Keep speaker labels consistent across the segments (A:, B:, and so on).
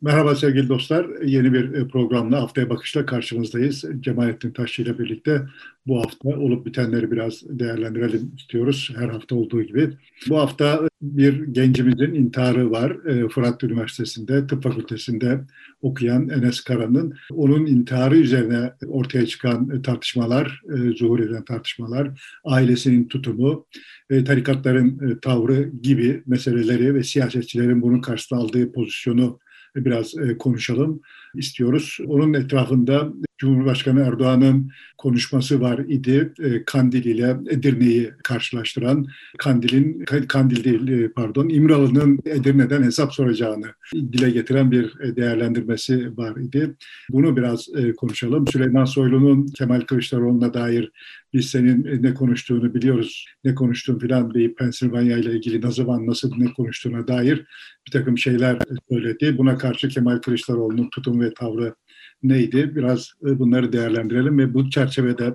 A: Merhaba sevgili dostlar. Yeni bir e, programla Haftaya Bakış'la karşınızdayız. Cemalettin Taşçı ile birlikte bu hafta olup bitenleri biraz değerlendirelim istiyoruz. Her hafta olduğu gibi. Bu hafta bir gencimizin intiharı var. E, Fırat Üniversitesi'nde, tıp fakültesinde okuyan Enes Kara'nın. Onun intiharı üzerine ortaya çıkan tartışmalar, e, zuhur eden tartışmalar, ailesinin tutumu, tarikatların tavrı gibi meseleleri ve siyasetçilerin bunun karşısında aldığı pozisyonu biraz e, konuşalım istiyoruz. Onun etrafında Cumhurbaşkanı Erdoğan'ın konuşması var idi. E, Kandil ile Edirne'yi karşılaştıran Kandil'in Kandil değil e, pardon İmralı'nın Edirne'den hesap soracağını dile getiren bir e, değerlendirmesi var idi. Bunu biraz konuşalım. Süleyman Soylu'nun Kemal Kılıçdaroğlu'na dair biz senin ne konuştuğunu biliyoruz, ne konuştuğun filan deyip Pensilvanya ile ilgili ne zaman nasıl ne konuştuğuna dair bir takım şeyler söyledi. Buna karşı Kemal Kılıçdaroğlu'nun tutum ve tavrı neydi? Biraz e, bunları değerlendirelim ve bu çerçevede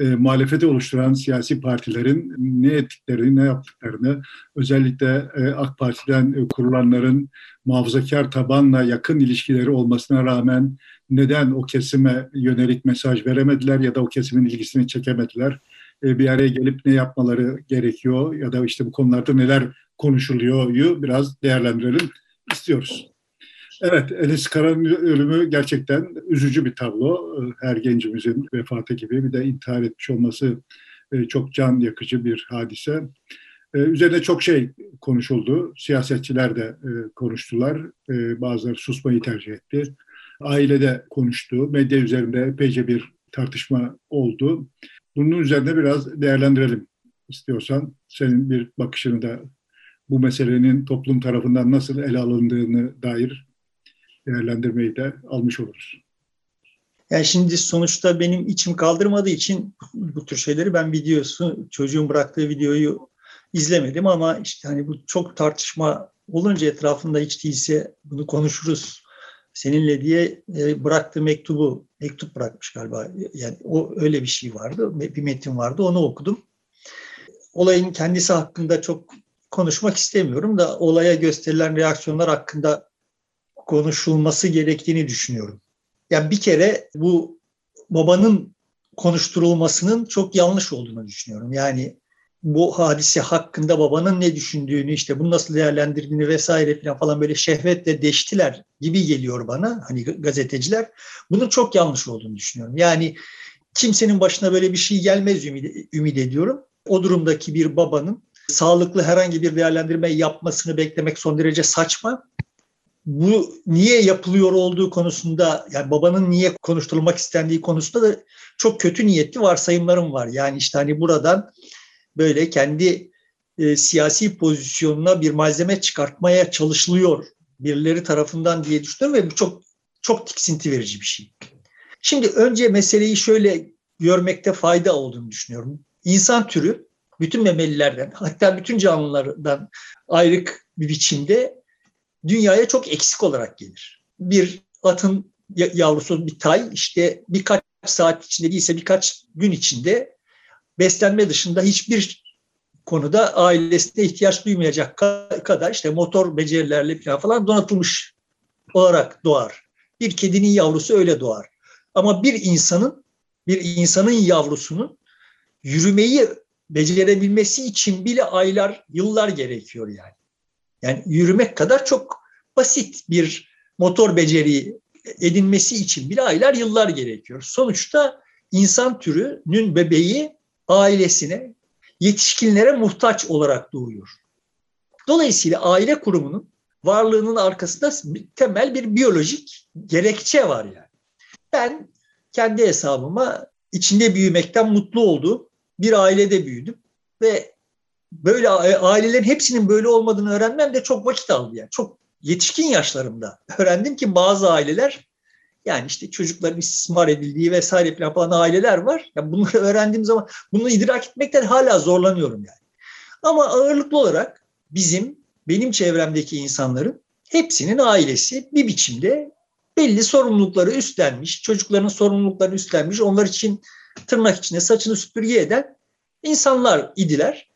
A: e, muhalefeti oluşturan siyasi partilerin ne ettiklerini, ne yaptıklarını, özellikle e, AK Parti'den e, kurulanların muhafazakar tabanla yakın ilişkileri olmasına rağmen neden o kesime yönelik mesaj veremediler ya da o kesimin ilgisini çekemediler? E, bir araya gelip ne yapmaları gerekiyor ya da işte bu konularda neler konuşuluyor biraz değerlendirelim istiyoruz. Evet, Enes Kara'nın ölümü gerçekten üzücü bir tablo. Her gencimizin vefatı gibi bir de intihar etmiş olması e, çok can yakıcı bir hadise. E, üzerine çok şey konuşuldu. Siyasetçiler de e, konuştular. Bazıları susmayı tercih etti. Ailede konuştu. Medya üzerinde epeyce bir tartışma oldu. Bunun üzerine biraz değerlendirelim istiyorsan. Senin bir bakışını da bu meselenin toplum tarafından nasıl ele alındığını dair değerlendirmeyi de almış oluruz.
B: Yani şimdi sonuçta benim içim kaldırmadığı için bu tür şeyleri ben videosu, çocuğun bıraktığı videoyu izlemedim ama işte hani bu çok tartışma olunca etrafında hiç değilse bunu konuşuruz seninle diye e, bıraktığı mektubu, mektup bırakmış galiba. Yani o öyle bir şey vardı, bir metin vardı onu okudum. Olayın kendisi hakkında çok konuşmak istemiyorum da olaya gösterilen reaksiyonlar hakkında konuşulması gerektiğini düşünüyorum. Yani bir kere bu babanın konuşturulmasının çok yanlış olduğunu düşünüyorum. Yani bu hadise hakkında babanın ne düşündüğünü, işte bunu nasıl değerlendirdiğini vesaire falan, falan böyle şehvetle deştiler gibi geliyor bana hani gazeteciler. Bunun çok yanlış olduğunu düşünüyorum. Yani kimsenin başına böyle bir şey gelmez ümit, ümit ediyorum. O durumdaki bir babanın sağlıklı herhangi bir değerlendirme yapmasını beklemek son derece saçma bu niye yapılıyor olduğu konusunda yani babanın niye konuşturulmak istendiği konusunda da çok kötü niyetli varsayımlarım var. Yani işte hani buradan böyle kendi e, siyasi pozisyonuna bir malzeme çıkartmaya çalışılıyor birileri tarafından diye düşünüyorum ve bu çok çok tiksinti verici bir şey. Şimdi önce meseleyi şöyle görmekte fayda olduğunu düşünüyorum. İnsan türü bütün memelilerden hatta bütün canlılardan ayrık bir biçimde dünyaya çok eksik olarak gelir. Bir atın yavrusu bir tay işte birkaç saat içinde değilse birkaç gün içinde beslenme dışında hiçbir konuda ailesine ihtiyaç duymayacak kadar işte motor becerilerle falan donatılmış olarak doğar. Bir kedinin yavrusu öyle doğar. Ama bir insanın bir insanın yavrusunun yürümeyi becerebilmesi için bile aylar, yıllar gerekiyor yani. Yani yürümek kadar çok basit bir motor beceri edinmesi için bile aylar yıllar gerekiyor. Sonuçta insan türünün bebeği ailesine, yetişkinlere muhtaç olarak doğuyor. Dolayısıyla aile kurumunun varlığının arkasında temel bir biyolojik gerekçe var yani. Ben kendi hesabıma içinde büyümekten mutlu olduğum bir ailede büyüdüm ve böyle ailelerin hepsinin böyle olmadığını öğrenmem de çok vakit aldı yani. Çok yetişkin yaşlarımda öğrendim ki bazı aileler yani işte çocukların istismar edildiği vesaire falan aileler var. Yani bunları öğrendiğim zaman bunu idrak etmekten hala zorlanıyorum yani. Ama ağırlıklı olarak bizim, benim çevremdeki insanların hepsinin ailesi bir biçimde belli sorumlulukları üstlenmiş, çocukların sorumluluklarını üstlenmiş, onlar için tırnak içinde saçını süpürge eden insanlar idiler.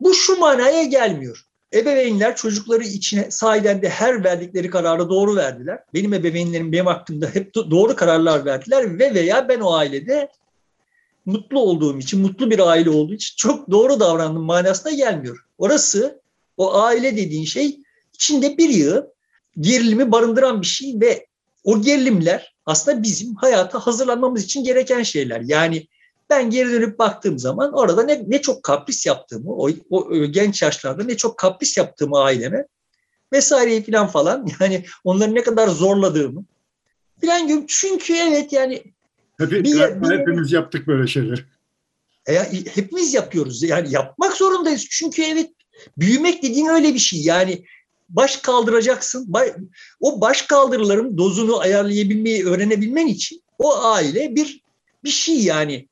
B: Bu şu manaya gelmiyor. ebeveynler çocukları içine sahiden de her verdikleri kararı doğru verdiler. Benim ebeveynlerim benim hakkımda hep doğru kararlar verdiler ve veya ben o ailede mutlu olduğum için, mutlu bir aile olduğu için çok doğru davrandım manasına gelmiyor. Orası o aile dediğin şey içinde bir yığın gerilimi barındıran bir şey ve o gerilimler aslında bizim hayata hazırlanmamız için gereken şeyler. Yani ben geri dönüp baktığım zaman orada ne, ne çok kapris yaptığımı, o, o genç yaşlarda ne çok kapris yaptığımı aileme vesaireyi falan falan yani onları ne kadar zorladığımı filan gibi. Çünkü evet yani
A: Hepi, bir, bir, hepimiz yaptık böyle şeyler.
B: E, hepimiz yapıyoruz. Yani yapmak zorundayız. Çünkü evet büyümek dediğin öyle bir şey. Yani baş kaldıracaksın. O baş kaldırıların dozunu ayarlayabilmeyi öğrenebilmen için o aile bir bir şey yani.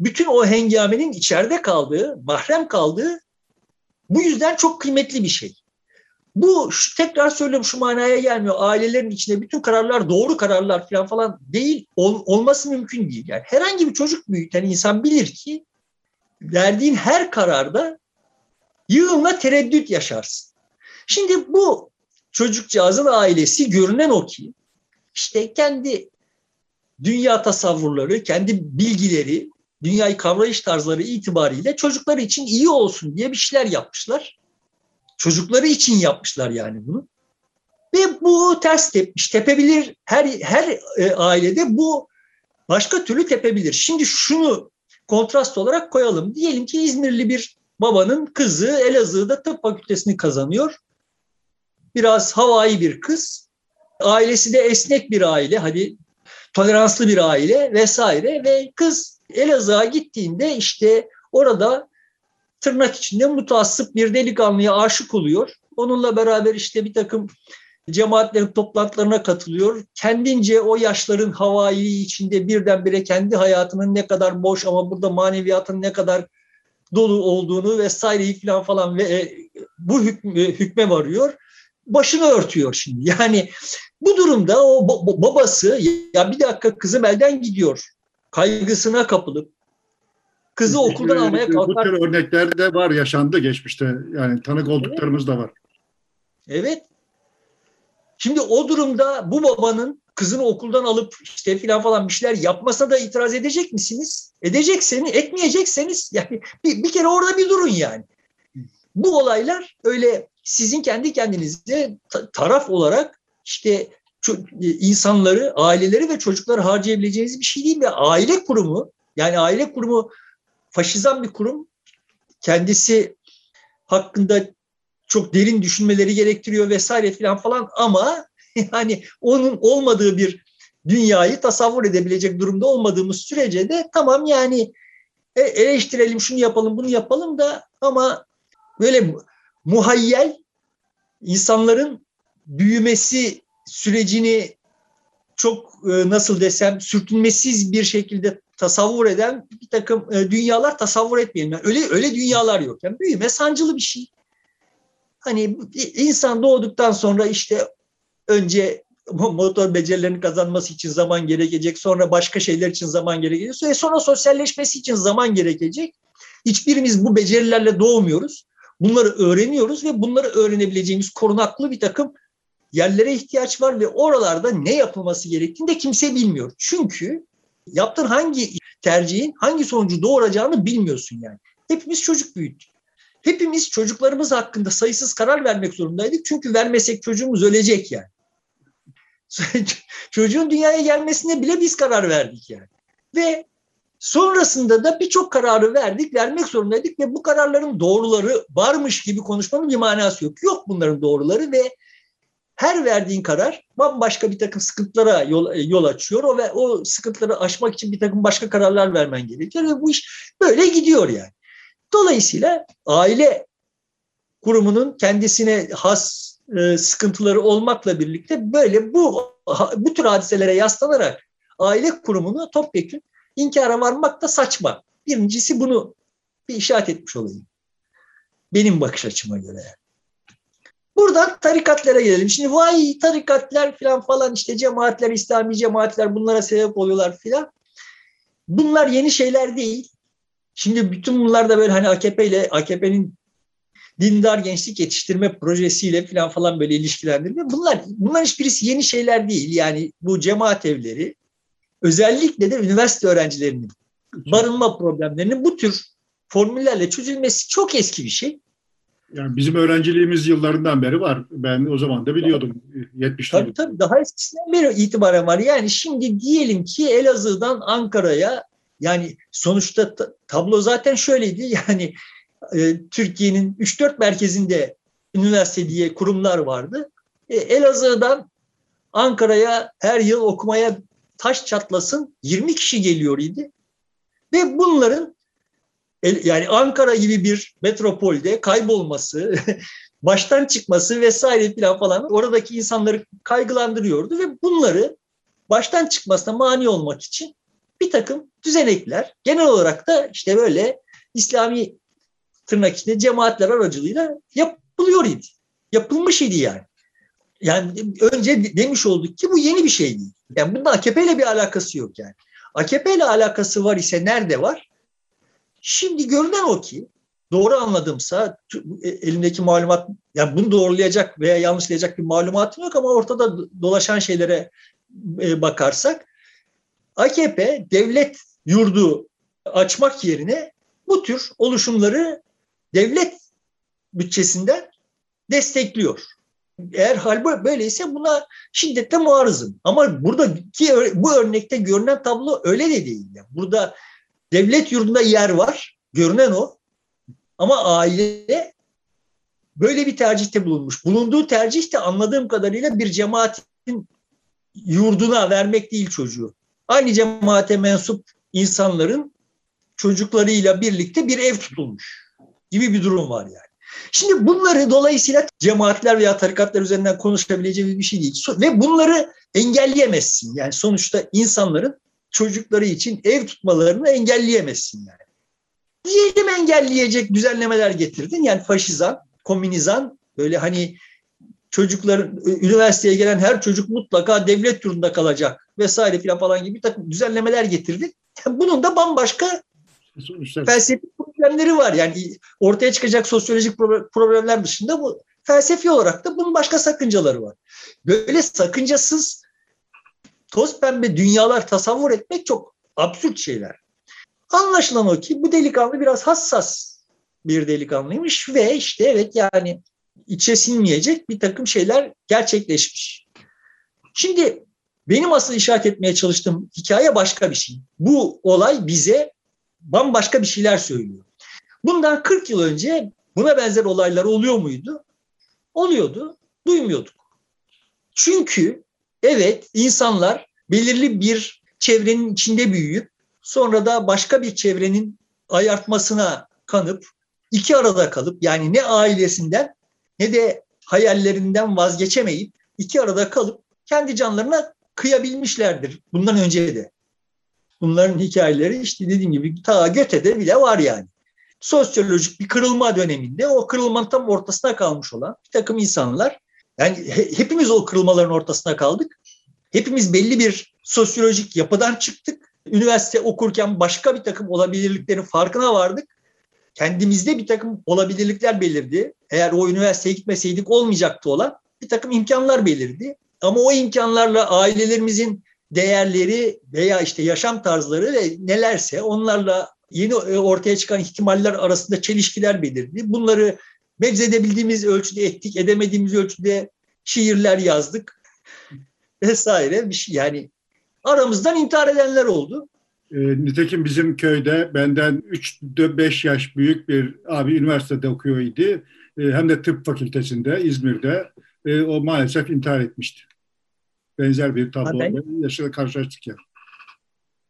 B: Bütün o hengamenin içeride kaldığı, mahrem kaldığı bu yüzden çok kıymetli bir şey. Bu şu, tekrar söylüyorum şu manaya gelmiyor. Ailelerin içinde bütün kararlar doğru kararlar falan falan değil. Ol, olması mümkün değil. Yani herhangi bir çocuk büyüten insan bilir ki verdiğin her kararda yığınla tereddüt yaşarsın. Şimdi bu çocukcağızın ailesi görünen o ki işte kendi dünya tasavvurları, kendi bilgileri, dünyayı kavrayış tarzları itibariyle çocukları için iyi olsun diye bir şeyler yapmışlar. Çocukları için yapmışlar yani bunu. Ve bu ters tepmiş. Tepebilir her her e, ailede bu başka türlü tepebilir. Şimdi şunu kontrast olarak koyalım. Diyelim ki İzmirli bir babanın kızı Elazığ'da tıp fakültesini kazanıyor biraz havai bir kız. Ailesi de esnek bir aile, hadi toleranslı bir aile vesaire ve kız Elazığ'a gittiğinde işte orada tırnak içinde mutassıp bir delikanlıya aşık oluyor. Onunla beraber işte bir takım cemaatlerin toplantılarına katılıyor. Kendince o yaşların havailiği içinde birdenbire kendi hayatının ne kadar boş ama burada maneviyatın ne kadar dolu olduğunu vesaireyi falan falan ve e, bu hükme, hükme varıyor başını örtüyor şimdi. Yani bu durumda o babası ya bir dakika kızım elden gidiyor kaygısına kapılıp kızı okuldan almaya kalkar.
A: Bu tür örnekler de var yaşandı geçmişte. Yani tanık olduklarımız da var.
B: Evet. Şimdi o durumda bu babanın kızını okuldan alıp işte filan falan bir şeyler yapmasına da itiraz edecek misiniz? Edecekseniz, etmeyecekseniz yani bir, bir kere orada bir durun yani. Bu olaylar öyle sizin kendi kendinize taraf olarak işte insanları, aileleri ve çocukları harcayabileceğiniz bir şey değil ve aile kurumu yani aile kurumu faşizan bir kurum kendisi hakkında çok derin düşünmeleri gerektiriyor vesaire filan falan ama yani onun olmadığı bir dünyayı tasavvur edebilecek durumda olmadığımız sürece de tamam yani e, eleştirelim şunu yapalım bunu yapalım da ama böyle muhayyel insanların büyümesi sürecini çok e, nasıl desem sürtünmesiz bir şekilde tasavvur eden bir takım e, dünyalar tasavvur etmeyelim. Yani öyle öyle dünyalar yok. Yani büyüme sancılı bir şey. Hani insan doğduktan sonra işte önce motor becerilerini kazanması için zaman gerekecek, sonra başka şeyler için zaman gerekecek, sonra sosyalleşmesi için zaman gerekecek. Hiçbirimiz bu becerilerle doğmuyoruz. Bunları öğreniyoruz ve bunları öğrenebileceğimiz korunaklı bir takım yerlere ihtiyaç var ve oralarda ne yapılması gerektiğini de kimse bilmiyor. Çünkü yaptığın hangi tercihin hangi sonucu doğuracağını bilmiyorsun yani. Hepimiz çocuk büyüttük. Hepimiz çocuklarımız hakkında sayısız karar vermek zorundaydık. Çünkü vermesek çocuğumuz ölecek yani. Çocuğun dünyaya gelmesine bile biz karar verdik yani. Ve Sonrasında da birçok kararı verdik, vermek zorundaydık ve bu kararların doğruları varmış gibi konuşmanın bir manası yok. Yok bunların doğruları ve her verdiğin karar bambaşka bir takım sıkıntılara yol, yol açıyor. O ve o sıkıntıları aşmak için bir takım başka kararlar vermen gerekiyor ve bu iş böyle gidiyor yani. Dolayısıyla aile kurumunun kendisine has e, sıkıntıları olmakla birlikte böyle bu bu tür hadiselere yaslanarak aile kurumunu topyekun inkara varmak da saçma. Birincisi bunu bir işaret etmiş olayım. Benim bakış açıma göre. Buradan tarikatlara gelelim. Şimdi vay tarikatlar falan falan işte cemaatler, İslami cemaatler bunlara sebep oluyorlar filan. Bunlar yeni şeyler değil. Şimdi bütün bunlar da böyle hani AKP ile AKP'nin dindar gençlik yetiştirme projesiyle falan falan böyle ilişkilendirme. Bunlar bunlar hiçbirisi yeni şeyler değil. Yani bu cemaat evleri özellikle de üniversite öğrencilerinin barınma problemlerinin bu tür formüllerle çözülmesi çok eski bir şey.
A: Yani bizim öğrenciliğimiz yıllarından beri var. Ben o zaman da biliyordum. 70'lerde.
B: Tabii tabii daha eskisinden beri itibaren var. Yani şimdi diyelim ki Elazığ'dan Ankara'ya yani sonuçta tablo zaten şöyleydi. Yani e, Türkiye'nin 3-4 merkezinde üniversite diye kurumlar vardı. E, Elazığ'dan Ankara'ya her yıl okumaya taş çatlasın 20 kişi geliyor idi. Ve bunların yani Ankara gibi bir metropolde kaybolması, baştan çıkması vesaire falan falan oradaki insanları kaygılandırıyordu ve bunları baştan çıkmasına mani olmak için bir takım düzenekler genel olarak da işte böyle İslami tırnak içinde cemaatler aracılığıyla yapılıyor idi. Yapılmış idi yani. Yani önce demiş olduk ki bu yeni bir şey değil. Yani bunun AKP ile bir alakası yok yani. AKP ile alakası var ise nerede var? Şimdi görünen o ki doğru anladımsa e, elimdeki malumat yani bunu doğrulayacak veya yanlışlayacak bir malumatım yok ama ortada dolaşan şeylere e, bakarsak AKP devlet yurdu açmak yerine bu tür oluşumları devlet bütçesinden destekliyor. Eğer hal böyleyse buna şiddetle muarızım. Ama buradaki bu örnekte görünen tablo öyle de değil. Yani burada devlet yurdunda yer var. Görünen o. Ama aile böyle bir tercihte bulunmuş. Bulunduğu tercih de anladığım kadarıyla bir cemaatin yurduna vermek değil çocuğu. Aynı cemaate mensup insanların çocuklarıyla birlikte bir ev tutulmuş gibi bir durum var yani. Şimdi bunları dolayısıyla cemaatler veya tarikatlar üzerinden konuşabileceğimiz bir şey değil. Ve bunları engelleyemezsin. Yani sonuçta insanların çocukları için ev tutmalarını engelleyemezsin yani. Diyelim engelleyecek düzenlemeler getirdin. Yani faşizan, komünizan böyle hani çocukların üniversiteye gelen her çocuk mutlaka devlet yurdunda kalacak vesaire filan falan gibi bir takım düzenlemeler getirdin. Bunun da bambaşka Sonuçlar. felsefi problemleri var. Yani ortaya çıkacak sosyolojik problemler dışında bu felsefi olarak da bunun başka sakıncaları var. Böyle sakıncasız toz pembe dünyalar tasavvur etmek çok absürt şeyler. Anlaşılan o ki bu delikanlı biraz hassas bir delikanlıymış ve işte evet yani içe sinmeyecek bir takım şeyler gerçekleşmiş. Şimdi benim asıl işaret etmeye çalıştığım hikaye başka bir şey. Bu olay bize bambaşka bir şeyler söylüyor. Bundan 40 yıl önce buna benzer olaylar oluyor muydu? Oluyordu, duymuyorduk. Çünkü evet insanlar belirli bir çevrenin içinde büyüyüp sonra da başka bir çevrenin ayartmasına kanıp iki arada kalıp yani ne ailesinden ne de hayallerinden vazgeçemeyip iki arada kalıp kendi canlarına kıyabilmişlerdir bundan önce de. Bunların hikayeleri işte dediğim gibi ta Göte'de bile var yani. Sosyolojik bir kırılma döneminde o kırılmanın tam ortasına kalmış olan bir takım insanlar yani hepimiz o kırılmaların ortasına kaldık. Hepimiz belli bir sosyolojik yapıdan çıktık. Üniversite okurken başka bir takım olabilirliklerin farkına vardık. Kendimizde bir takım olabilirlikler belirdi. Eğer o üniversiteye gitmeseydik olmayacaktı olan bir takım imkanlar belirdi. Ama o imkanlarla ailelerimizin değerleri veya işte yaşam tarzları ve nelerse onlarla yeni ortaya çıkan ihtimaller arasında çelişkiler belirdi. Bunları mevzedebildiğimiz ölçüde ettik, edemediğimiz ölçüde şiirler yazdık vesaire bir şey yani aramızdan intihar edenler oldu.
A: E, nitekim bizim köyde benden 3-5 yaş büyük bir abi üniversitede okuyor idi. E, hem de tıp fakültesinde İzmir'de. E, o maalesef intihar etmişti. Benzer bir tablo ben, yaşıyla karşılaştık ya.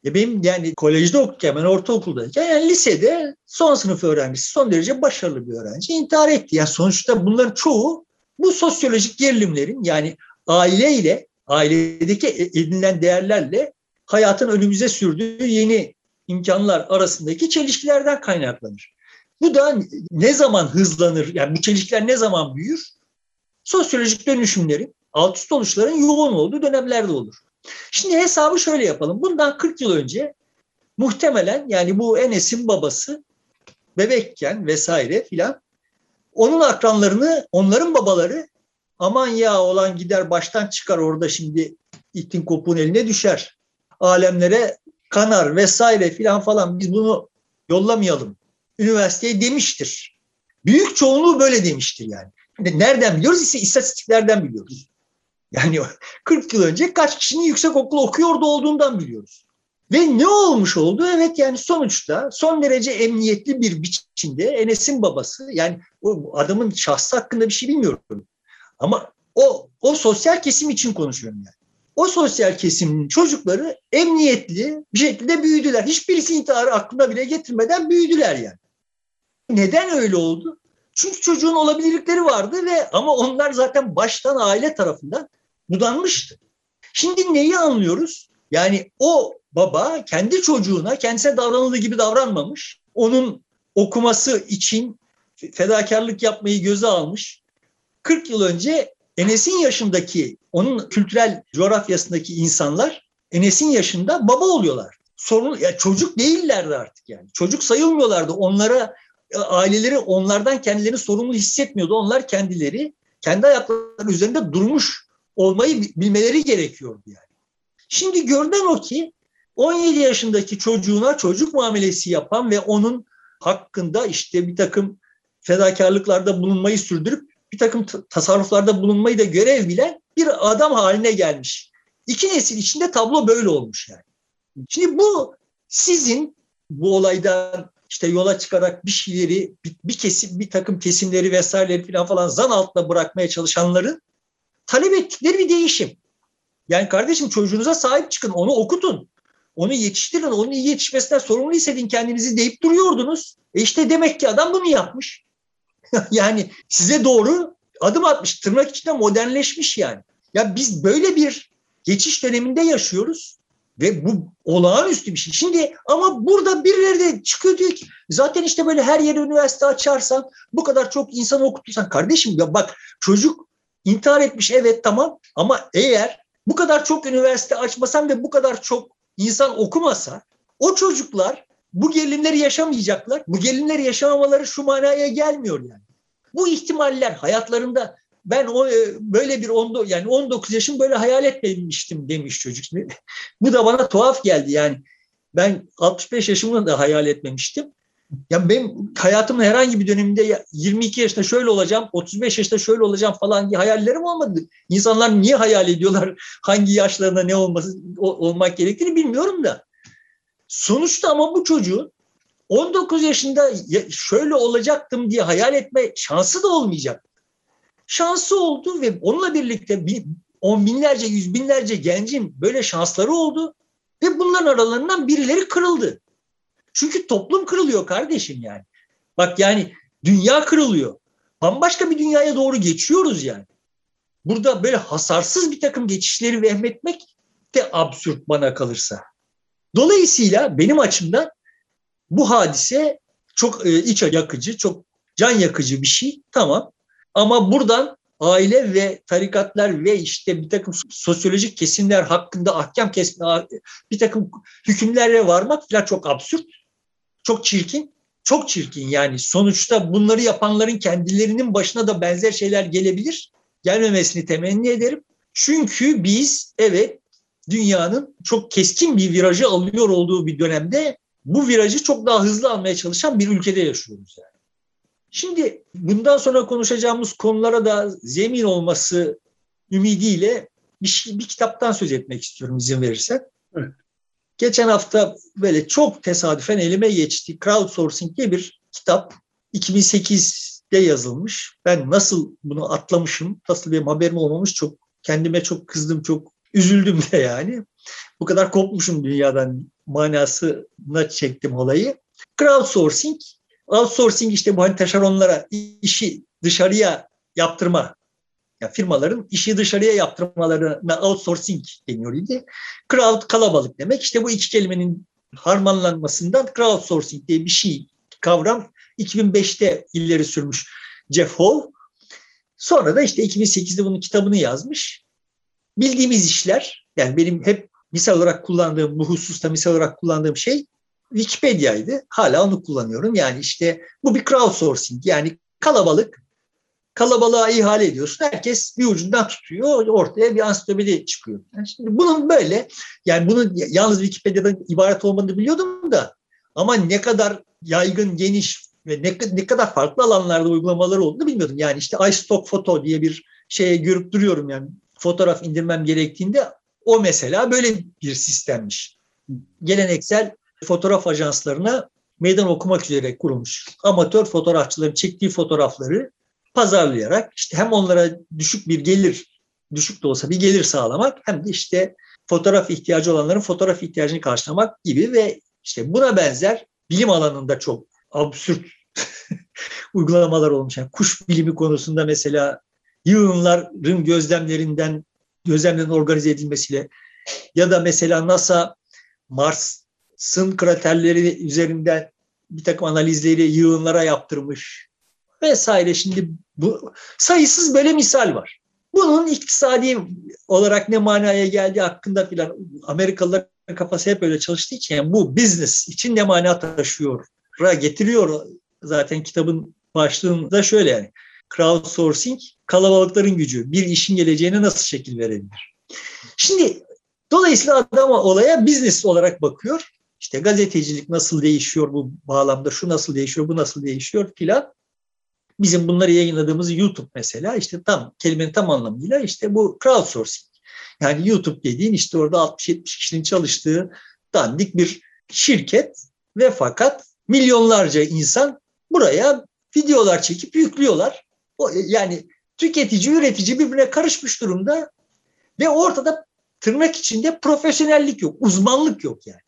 B: E benim yani kolejde okurken, ben ortaokuldayken yani lisede son sınıf öğrencisi, son derece başarılı bir öğrenci intihar etti. Yani sonuçta bunların çoğu bu sosyolojik gerilimlerin yani aileyle, ailedeki edinilen değerlerle hayatın önümüze sürdüğü yeni imkanlar arasındaki çelişkilerden kaynaklanır. Bu da ne zaman hızlanır, yani bu çelişkiler ne zaman büyür? Sosyolojik dönüşümlerin, alt üst oluşların yoğun olduğu dönemlerde olur. Şimdi hesabı şöyle yapalım. Bundan 40 yıl önce muhtemelen yani bu Enes'in babası bebekken vesaire filan onun akranlarını, onların babaları aman ya olan gider baştan çıkar orada şimdi itin kopuğun eline düşer. Alemlere kanar vesaire filan falan biz bunu yollamayalım. Üniversiteye demiştir. Büyük çoğunluğu böyle demiştir yani. Nereden biliyoruz? ise istatistiklerden biliyoruz. Yani 40 yıl önce kaç kişinin yüksek okul okuyordu olduğundan biliyoruz. Ve ne olmuş oldu? Evet yani sonuçta son derece emniyetli bir biçimde Enes'in babası yani o adamın şahsı hakkında bir şey bilmiyorum. Ama o, o sosyal kesim için konuşuyorum yani. O sosyal kesimin çocukları emniyetli bir şekilde büyüdüler. Hiçbirisi intiharı aklına bile getirmeden büyüdüler yani. Neden öyle oldu? Çünkü çocuğun olabilirlikleri vardı ve ama onlar zaten baştan aile tarafından budanmıştı. Şimdi neyi anlıyoruz? Yani o baba kendi çocuğuna kendisine davranıldığı gibi davranmamış. Onun okuması için fedakarlık yapmayı göze almış. 40 yıl önce Enes'in yaşındaki, onun kültürel coğrafyasındaki insanlar Enes'in yaşında baba oluyorlar. Sorun, ya çocuk değillerdi artık yani. Çocuk sayılmıyorlardı. Onlara e, aileleri onlardan kendilerini sorumlu hissetmiyordu. Onlar kendileri kendi ayakları üzerinde durmuş olmayı bilmeleri gerekiyordu yani. Şimdi görünen o ki 17 yaşındaki çocuğuna çocuk muamelesi yapan ve onun hakkında işte bir takım fedakarlıklarda bulunmayı sürdürüp bir takım tasarruflarda bulunmayı da görev bilen bir adam haline gelmiş. İki nesil içinde tablo böyle olmuş yani. Şimdi bu sizin bu olaydan işte yola çıkarak bir şeyleri bir, bir kesim bir takım kesimleri vesaireleri falan falan zan altında bırakmaya çalışanların talep ettikleri bir değişim. Yani kardeşim çocuğunuza sahip çıkın, onu okutun. Onu yetiştirin, onun iyi yetişmesinden sorumlu hissedin kendinizi deyip duruyordunuz. E işte demek ki adam bunu yapmış. yani size doğru adım atmış, tırnak içinde modernleşmiş yani. Ya biz böyle bir geçiş döneminde yaşıyoruz ve bu olağanüstü bir şey. Şimdi ama burada birileri de çıkıyor diyor ki zaten işte böyle her yere üniversite açarsan bu kadar çok insan okutursan kardeşim ya bak çocuk intihar etmiş evet tamam ama eğer bu kadar çok üniversite açmasan ve bu kadar çok insan okumasa o çocuklar bu gerilimleri yaşamayacaklar. Bu gerilimleri yaşamamaları şu manaya gelmiyor yani. Bu ihtimaller hayatlarında ben o e, böyle bir on, yani 19 yaşım böyle hayal etmemiştim demiş çocuk. Bu da bana tuhaf geldi yani. Ben 65 yaşımı da hayal etmemiştim. Ya benim hayatımın herhangi bir döneminde 22 yaşında şöyle olacağım, 35 yaşında şöyle olacağım falan diye hayallerim olmadı. İnsanlar niye hayal ediyorlar? Hangi yaşlarında ne olması olmak gerektiğini bilmiyorum da. Sonuçta ama bu çocuğun 19 yaşında şöyle olacaktım diye hayal etme şansı da olmayacak. Şansı oldu ve onunla birlikte on binlerce, yüz binlerce gencin böyle şansları oldu ve bunların aralarından birileri kırıldı. Çünkü toplum kırılıyor kardeşim yani. Bak yani dünya kırılıyor. Bambaşka bir dünyaya doğru geçiyoruz yani. Burada böyle hasarsız bir takım geçişleri vehmetmek de absürt bana kalırsa. Dolayısıyla benim açımdan bu hadise çok e, iç yakıcı, çok can yakıcı bir şey. Tamam. Ama buradan aile ve tarikatlar ve işte bir takım sosyolojik kesimler hakkında ahkam kesme, bir takım hükümlere varmak falan çok absürt. Çok çirkin. Çok çirkin yani. Sonuçta bunları yapanların kendilerinin başına da benzer şeyler gelebilir. Gelmemesini temenni ederim. Çünkü biz evet dünyanın çok keskin bir virajı alıyor olduğu bir dönemde bu virajı çok daha hızlı almaya çalışan bir ülkede yaşıyoruz yani. Şimdi bundan sonra konuşacağımız konulara da zemin olması ümidiyle bir, şey, bir kitaptan söz etmek istiyorum izin verirsen. Evet. Geçen hafta böyle çok tesadüfen elime geçti. Crowdsourcing diye bir kitap. 2008'de yazılmış. Ben nasıl bunu atlamışım, nasıl benim haberim olmamış çok kendime çok kızdım, çok üzüldüm de yani. Bu kadar kopmuşum dünyadan manasına çektim olayı. Crowdsourcing, outsourcing işte bu hani taşeronlara işi dışarıya yaptırma yani firmaların işi dışarıya yaptırmalarına outsourcing deniyor idi. Crowd kalabalık demek. İşte bu iki kelimenin harmanlanmasından crowdsourcing diye bir şey kavram 2005'te ileri sürmüş Jeff Howe. Sonra da işte 2008'de bunun kitabını yazmış. Bildiğimiz işler yani benim hep misal olarak kullandığım bu hususta misal olarak kullandığım şey Wikipedia'ydı. Hala onu kullanıyorum. Yani işte bu bir crowdsourcing yani kalabalık kalabalığa ihale ediyorsun. Herkes bir ucundan tutuyor. Ortaya bir ansiklopedi çıkıyor. Yani şimdi bunun böyle yani bunun yalnız Wikipedia'dan ibaret olmadığını biliyordum da ama ne kadar yaygın, geniş ve ne, ne kadar farklı alanlarda uygulamaları olduğunu bilmiyordum. Yani işte iStock Photo diye bir şeye görüp duruyorum yani fotoğraf indirmem gerektiğinde o mesela böyle bir sistemmiş. Geleneksel fotoğraf ajanslarına meydan okumak üzere kurulmuş. Amatör fotoğrafçıların çektiği fotoğrafları pazarlayarak işte hem onlara düşük bir gelir, düşük de olsa bir gelir sağlamak hem de işte fotoğraf ihtiyacı olanların fotoğraf ihtiyacını karşılamak gibi ve işte buna benzer bilim alanında çok absürt uygulamalar olmuş. Yani kuş bilimi konusunda mesela yığınların gözlemlerinden gözlemlerin organize edilmesiyle ya da mesela NASA Mars'ın kraterleri üzerinden bir takım analizleri yığınlara yaptırmış vesaire. Şimdi bu sayısız böyle misal var. Bunun iktisadi olarak ne manaya geldiği hakkında filan Amerikalılar kafası hep öyle çalıştığı için bu business için ne mana taşıyor getiriyor zaten kitabın başlığında şöyle yani crowdsourcing kalabalıkların gücü bir işin geleceğine nasıl şekil verebilir? Şimdi dolayısıyla adam olaya business olarak bakıyor. İşte gazetecilik nasıl değişiyor bu bağlamda, şu nasıl değişiyor, bu nasıl değişiyor filan. Bizim bunları yayınladığımız YouTube mesela işte tam kelimenin tam anlamıyla işte bu crowdsourcing. Yani YouTube dediğin işte orada 60-70 kişinin çalıştığı dandik bir şirket ve fakat milyonlarca insan buraya videolar çekip yüklüyorlar. Yani tüketici, üretici birbirine karışmış durumda ve ortada tırnak içinde profesyonellik yok, uzmanlık yok yani.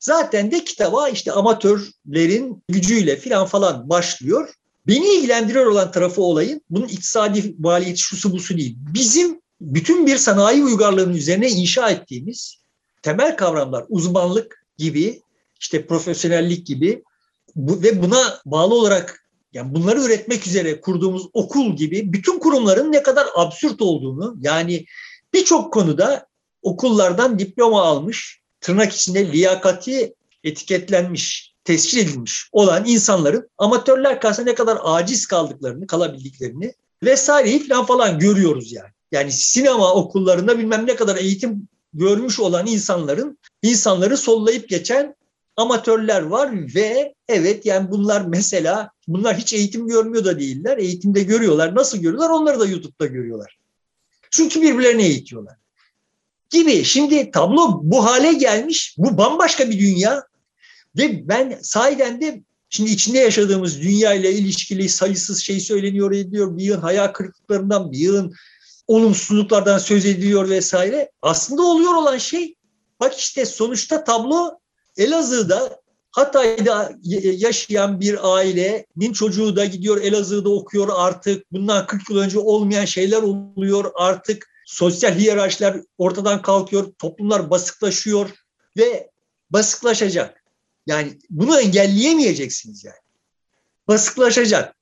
B: Zaten de kitaba işte amatörlerin gücüyle filan falan başlıyor. Beni ilgilendiriyor olan tarafı olayın bunun iktisadi maliyeti şusu busu değil. Bizim bütün bir sanayi uygarlığının üzerine inşa ettiğimiz temel kavramlar uzmanlık gibi işte profesyonellik gibi bu, ve buna bağlı olarak yani bunları üretmek üzere kurduğumuz okul gibi bütün kurumların ne kadar absürt olduğunu yani birçok konuda okullardan diploma almış, tırnak içinde liyakati etiketlenmiş, tescil edilmiş olan insanların amatörler karşısında ne kadar aciz kaldıklarını, kalabildiklerini vesaireyi falan falan görüyoruz yani. Yani sinema okullarında bilmem ne kadar eğitim görmüş olan insanların insanları sollayıp geçen amatörler var ve evet yani bunlar mesela bunlar hiç eğitim görmüyor da değiller. Eğitimde görüyorlar. Nasıl görüyorlar? Onları da YouTube'da görüyorlar. Çünkü birbirlerini eğitiyorlar. Gibi. Şimdi tablo bu hale gelmiş. Bu bambaşka bir dünya. Ve ben sahiden de şimdi içinde yaşadığımız dünya ile ilişkili sayısız şey söyleniyor ediyor. Bir yığın hayal kırıklıklarından, bir yığın olumsuzluklardan söz ediliyor vesaire. Aslında oluyor olan şey bak işte sonuçta tablo Elazığ'da Hatay'da yaşayan bir ailenin çocuğu da gidiyor Elazığ'da okuyor artık. Bundan 40 yıl önce olmayan şeyler oluyor artık. Sosyal hiyerarşiler ortadan kalkıyor. Toplumlar basıklaşıyor ve basıklaşacak. Yani bunu engelleyemeyeceksiniz yani. Basıklaşacak.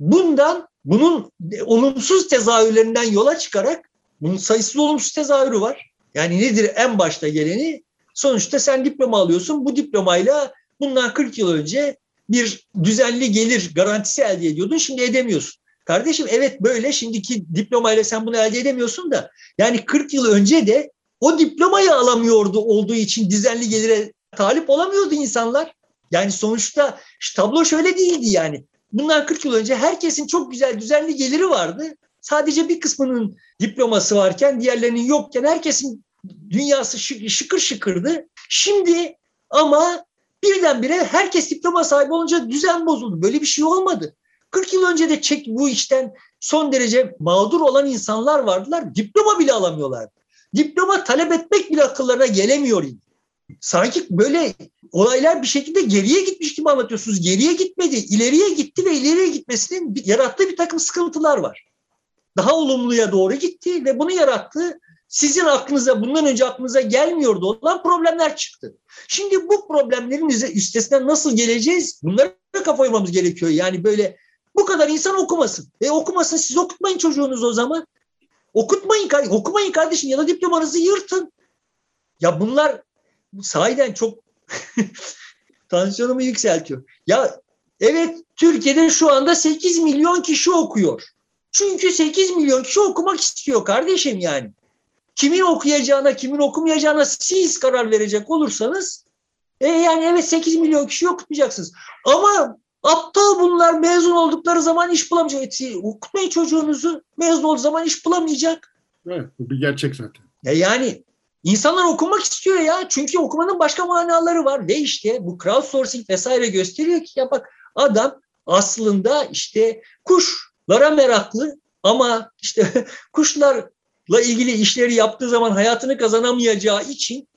B: Bundan bunun olumsuz tezahürlerinden yola çıkarak bunun sayısız olumsuz tezahürü var. Yani nedir en başta geleni? Sonuçta sen diploma alıyorsun. Bu diplomayla bundan 40 yıl önce bir düzenli gelir garantisi elde ediyordun. Şimdi edemiyorsun. Kardeşim evet böyle şimdiki diplomayla sen bunu elde edemiyorsun da yani 40 yıl önce de o diplomayı alamıyordu olduğu için düzenli gelire talip olamıyordu insanlar. Yani sonuçta tablo şöyle değildi yani. Bundan 40 yıl önce herkesin çok güzel düzenli geliri vardı. Sadece bir kısmının diploması varken diğerlerinin yokken herkesin dünyası şıkır şıkırdı. Şimdi ama birdenbire herkes diploma sahibi olunca düzen bozuldu. Böyle bir şey olmadı. 40 yıl önce de çek bu işten son derece mağdur olan insanlar vardılar. Diploma bile alamıyorlar. Diploma talep etmek bile akıllarına gelemiyor. Sanki böyle olaylar bir şekilde geriye gitmiş gibi anlatıyorsunuz. Geriye gitmedi, ileriye gitti ve ileriye gitmesinin yarattığı bir takım sıkıntılar var. Daha olumluya doğru gitti ve bunu yarattığı sizin aklınıza bundan önce aklınıza gelmiyordu olan problemler çıktı. Şimdi bu problemlerin üstesinden nasıl geleceğiz? Bunlara kafa yormamız gerekiyor. Yani böyle bu kadar insan okumasın. E okumasın siz okutmayın çocuğunuz o zaman. Okutmayın, okumayın kardeşim ya da diplomanızı yırtın. Ya bunlar sahiden çok tansiyonumu yükseltiyor. Ya evet Türkiye'de şu anda 8 milyon kişi okuyor. Çünkü 8 milyon kişi okumak istiyor kardeşim yani. Kimin okuyacağına, kimin okumayacağına siz karar verecek olursanız e yani evet 8 milyon kişi okutmayacaksınız. Ama aptal bunlar mezun oldukları zaman iş bulamayacak. E, okutmayın çocuğunuzu. Mezun olduğu zaman iş bulamayacak.
A: Evet, bu bir gerçek zaten.
B: Ya yani insanlar okumak istiyor ya. Çünkü okumanın başka manaları var. Ve işte bu crowdsourcing vesaire gösteriyor ki ya bak adam aslında işte kuşlara meraklı ama işte kuşlarla ilgili işleri yaptığı zaman hayatını kazanamayacağı için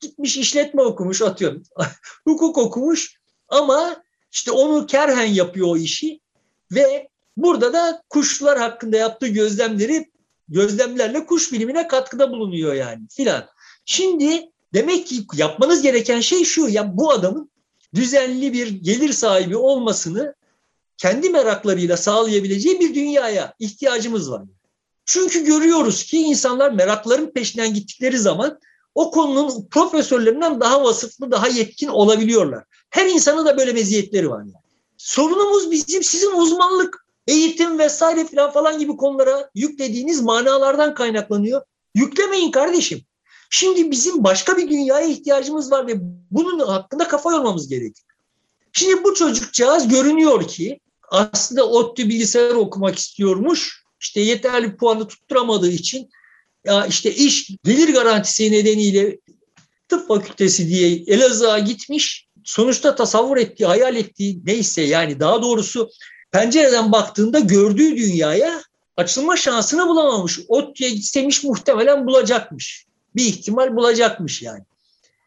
B: gitmiş işletme okumuş atıyorum. Hukuk okumuş ama işte onu kerhen yapıyor o işi ve burada da kuşlar hakkında yaptığı gözlemleri gözlemlerle kuş bilimine katkıda bulunuyor yani filan. Şimdi demek ki yapmanız gereken şey şu ya bu adamın düzenli bir gelir sahibi olmasını kendi meraklarıyla sağlayabileceği bir dünyaya ihtiyacımız var. Çünkü görüyoruz ki insanlar merakların peşinden gittikleri zaman o konunun profesörlerinden daha vasıflı, daha yetkin olabiliyorlar. Her insanın da böyle meziyetleri var. Yani. Sorunumuz bizim sizin uzmanlık, eğitim vesaire falan falan gibi konulara yüklediğiniz manalardan kaynaklanıyor. Yüklemeyin kardeşim. Şimdi bizim başka bir dünyaya ihtiyacımız var ve bunun hakkında kafa yormamız gerekiyor. Şimdi bu çocukcağız görünüyor ki aslında ODTÜ bilgisayar okumak istiyormuş. İşte yeterli puanı tutturamadığı için ya işte iş gelir garantisi nedeniyle tıp fakültesi diye Elazığ'a gitmiş. Sonuçta tasavvur ettiği, hayal ettiği neyse yani daha doğrusu pencereden baktığında gördüğü dünyaya açılma şansını bulamamış. ODTÜ'ye gitsemiş muhtemelen bulacakmış. Bir ihtimal bulacakmış yani.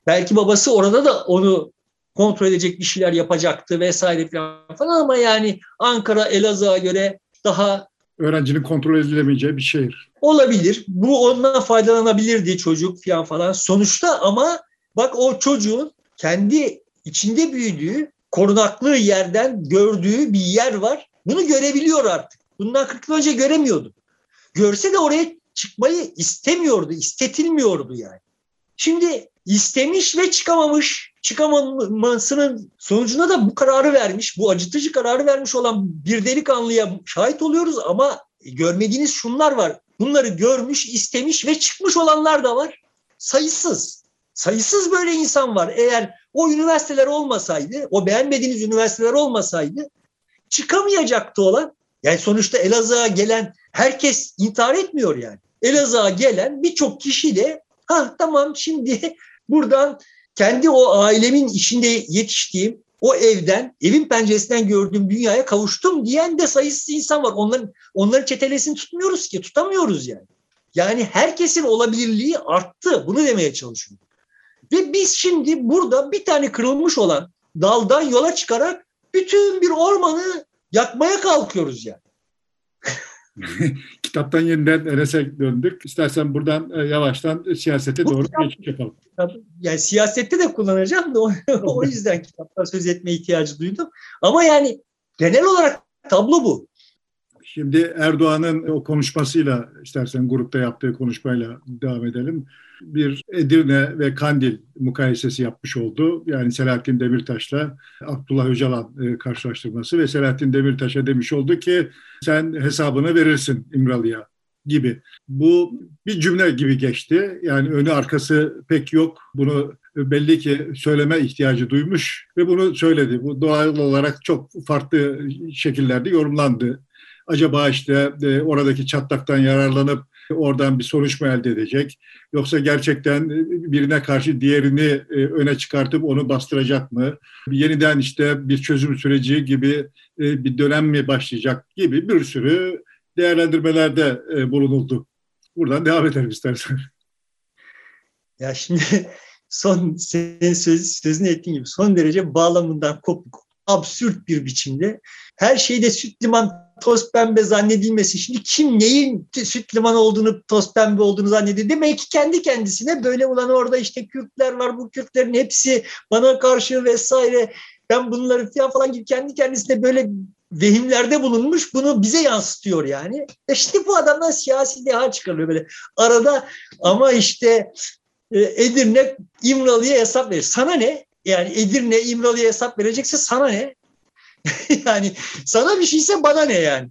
B: Belki babası orada da onu kontrol edecek bir şeyler yapacaktı vesaire falan ama yani Ankara Elazığ'a göre daha
A: öğrencinin kontrol edilemeyeceği bir şehir.
B: Olabilir. Bu ondan faydalanabilirdi çocuk falan falan. Sonuçta ama bak o çocuğun kendi içinde büyüdüğü, korunaklı yerden gördüğü bir yer var. Bunu görebiliyor artık. Bundan 40 yıl önce göremiyordu. Görse de oraya çıkmayı istemiyordu, istetilmiyordu yani. Şimdi istemiş ve çıkamamış. Çıkamamasının sonucunda da bu kararı vermiş, bu acıtıcı kararı vermiş olan bir delikanlıya şahit oluyoruz ama görmediğiniz şunlar var. Bunları görmüş, istemiş ve çıkmış olanlar da var. Sayısız. Sayısız böyle insan var. Eğer o üniversiteler olmasaydı, o beğenmediğiniz üniversiteler olmasaydı çıkamayacaktı olan. Yani sonuçta Elazığ'a gelen herkes intihar etmiyor yani. Elazığ'a gelen birçok kişi de ha tamam şimdi buradan kendi o ailemin içinde yetiştiğim o evden, evin penceresinden gördüğüm dünyaya kavuştum diyen de sayısız insan var. Onların onların çetelesini tutmuyoruz ki, tutamıyoruz yani. Yani herkesin olabilirliği arttı. Bunu demeye çalışıyorum. Ve biz şimdi burada bir tane kırılmış olan daldan yola çıkarak bütün bir ormanı yakmaya kalkıyoruz yani.
A: Kitaptan yeniden Enes'e döndük. İstersen buradan e, yavaştan siyasete doğru kitap, geçiş yapalım.
B: Yani siyasette de kullanacağım da o, o yüzden kitaptan söz etme ihtiyacı duydum. Ama yani genel olarak tablo bu.
A: Şimdi Erdoğan'ın o konuşmasıyla istersen grupta yaptığı konuşmayla devam edelim. Bir Edirne ve Kandil mukayesesi yapmış oldu. Yani Selahattin Demirtaş'la Abdullah Öcalan e, karşılaştırması ve Selahattin Demirtaş'a demiş oldu ki sen hesabını verirsin İmralı'ya gibi. Bu bir cümle gibi geçti. Yani önü arkası pek yok. Bunu belli ki söyleme ihtiyacı duymuş ve bunu söyledi. Bu doğal olarak çok farklı şekillerde yorumlandı acaba işte e, oradaki çatlaktan yararlanıp oradan bir sonuç mu elde edecek? Yoksa gerçekten birine karşı diğerini e, öne çıkartıp onu bastıracak mı? Yeniden işte bir çözüm süreci gibi e, bir dönem mi başlayacak gibi bir sürü değerlendirmelerde e, bulunuldu. Buradan devam edelim istersen.
B: Ya şimdi son senin söz, sözünü ettiğin gibi son derece bağlamından kopuk, absürt bir biçimde her şeyde süt liman toz pembe zannedilmesi. Şimdi kim neyin süt liman olduğunu, toz pembe olduğunu zannediyor. Demek ki kendi kendisine böyle ulan orada işte Kürtler var. Bu Kürtlerin hepsi bana karşı vesaire. Ben bunları falan gibi kendi kendisine böyle vehimlerde bulunmuş. Bunu bize yansıtıyor yani. E şimdi bu adamdan siyasi deha çıkarıyor böyle. Arada ama işte e, Edirne İmralı'ya hesap verir. Sana ne? Yani Edirne İmralı'ya hesap verecekse sana ne? yani sana bir şeyse bana ne yani?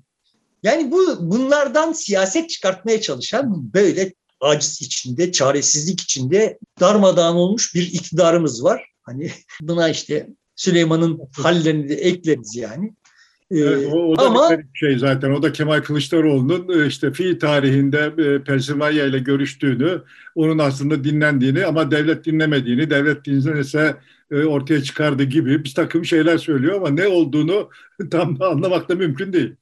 B: Yani bu bunlardan siyaset çıkartmaya çalışan böyle aciz içinde, çaresizlik içinde darmadağın olmuş bir iktidarımız var. Hani buna işte Süleyman'ın hallerini de ekleriz yani.
A: Ee, evet, o, o da ama, bir şey zaten. O da Kemal Kılıçdaroğlu'nun e, işte fi tarihinde e, Pensilvanya ile görüştüğünü, onun aslında dinlendiğini ama devlet dinlemediğini, devlet dinlenirse e, ortaya çıkardı gibi bir takım şeyler söylüyor ama ne olduğunu tam da anlamak da mümkün değil.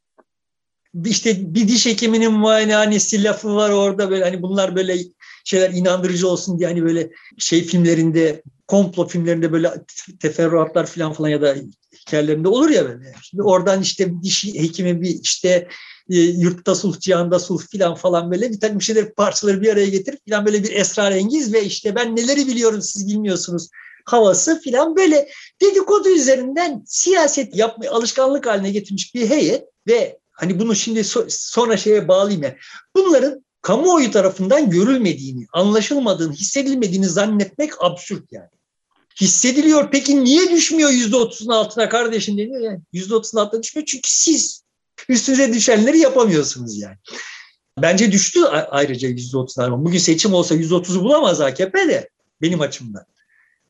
B: İşte bir diş hekiminin muayenehanesi lafı var orada böyle hani bunlar böyle şeyler inandırıcı olsun diye hani böyle şey filmlerinde komplo filmlerinde böyle teferruatlar falan falan ya da hikayelerinde olur ya böyle. Şimdi oradan işte diş hekimi bir işte e, yurtta sulh, cihanda sulh filan falan böyle bir takım şeyler parçaları bir araya getirip filan böyle bir esrarengiz ve işte ben neleri biliyorum siz bilmiyorsunuz havası filan böyle dedikodu üzerinden siyaset yapmayı alışkanlık haline getirmiş bir heyet ve hani bunu şimdi so- sonra şeye bağlayayım ya. Bunların kamuoyu tarafından görülmediğini, anlaşılmadığını, hissedilmediğini zannetmek absürt yani hissediliyor. Peki niye düşmüyor yüzde otuzun altına kardeşim deniyor yani. Yüzde otuzun altına düşmüyor çünkü siz üstünüze düşenleri yapamıyorsunuz yani. Bence düştü ayrıca yüzde otuzlar. Bugün seçim olsa yüzde otuzu bulamaz AKP de benim açımdan.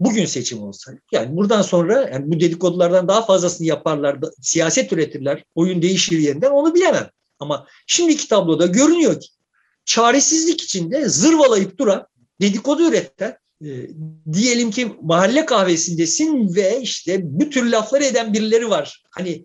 B: Bugün seçim olsa. Yani buradan sonra yani bu dedikodulardan daha fazlasını yaparlar, siyaset üretirler, oyun değişir yerinden onu bilemem. Ama şimdiki tabloda görünüyor ki çaresizlik içinde zırvalayıp duran, dedikodu üreten e, diyelim ki mahalle kahvesindesin ve işte bu tür lafları eden birileri var. Hani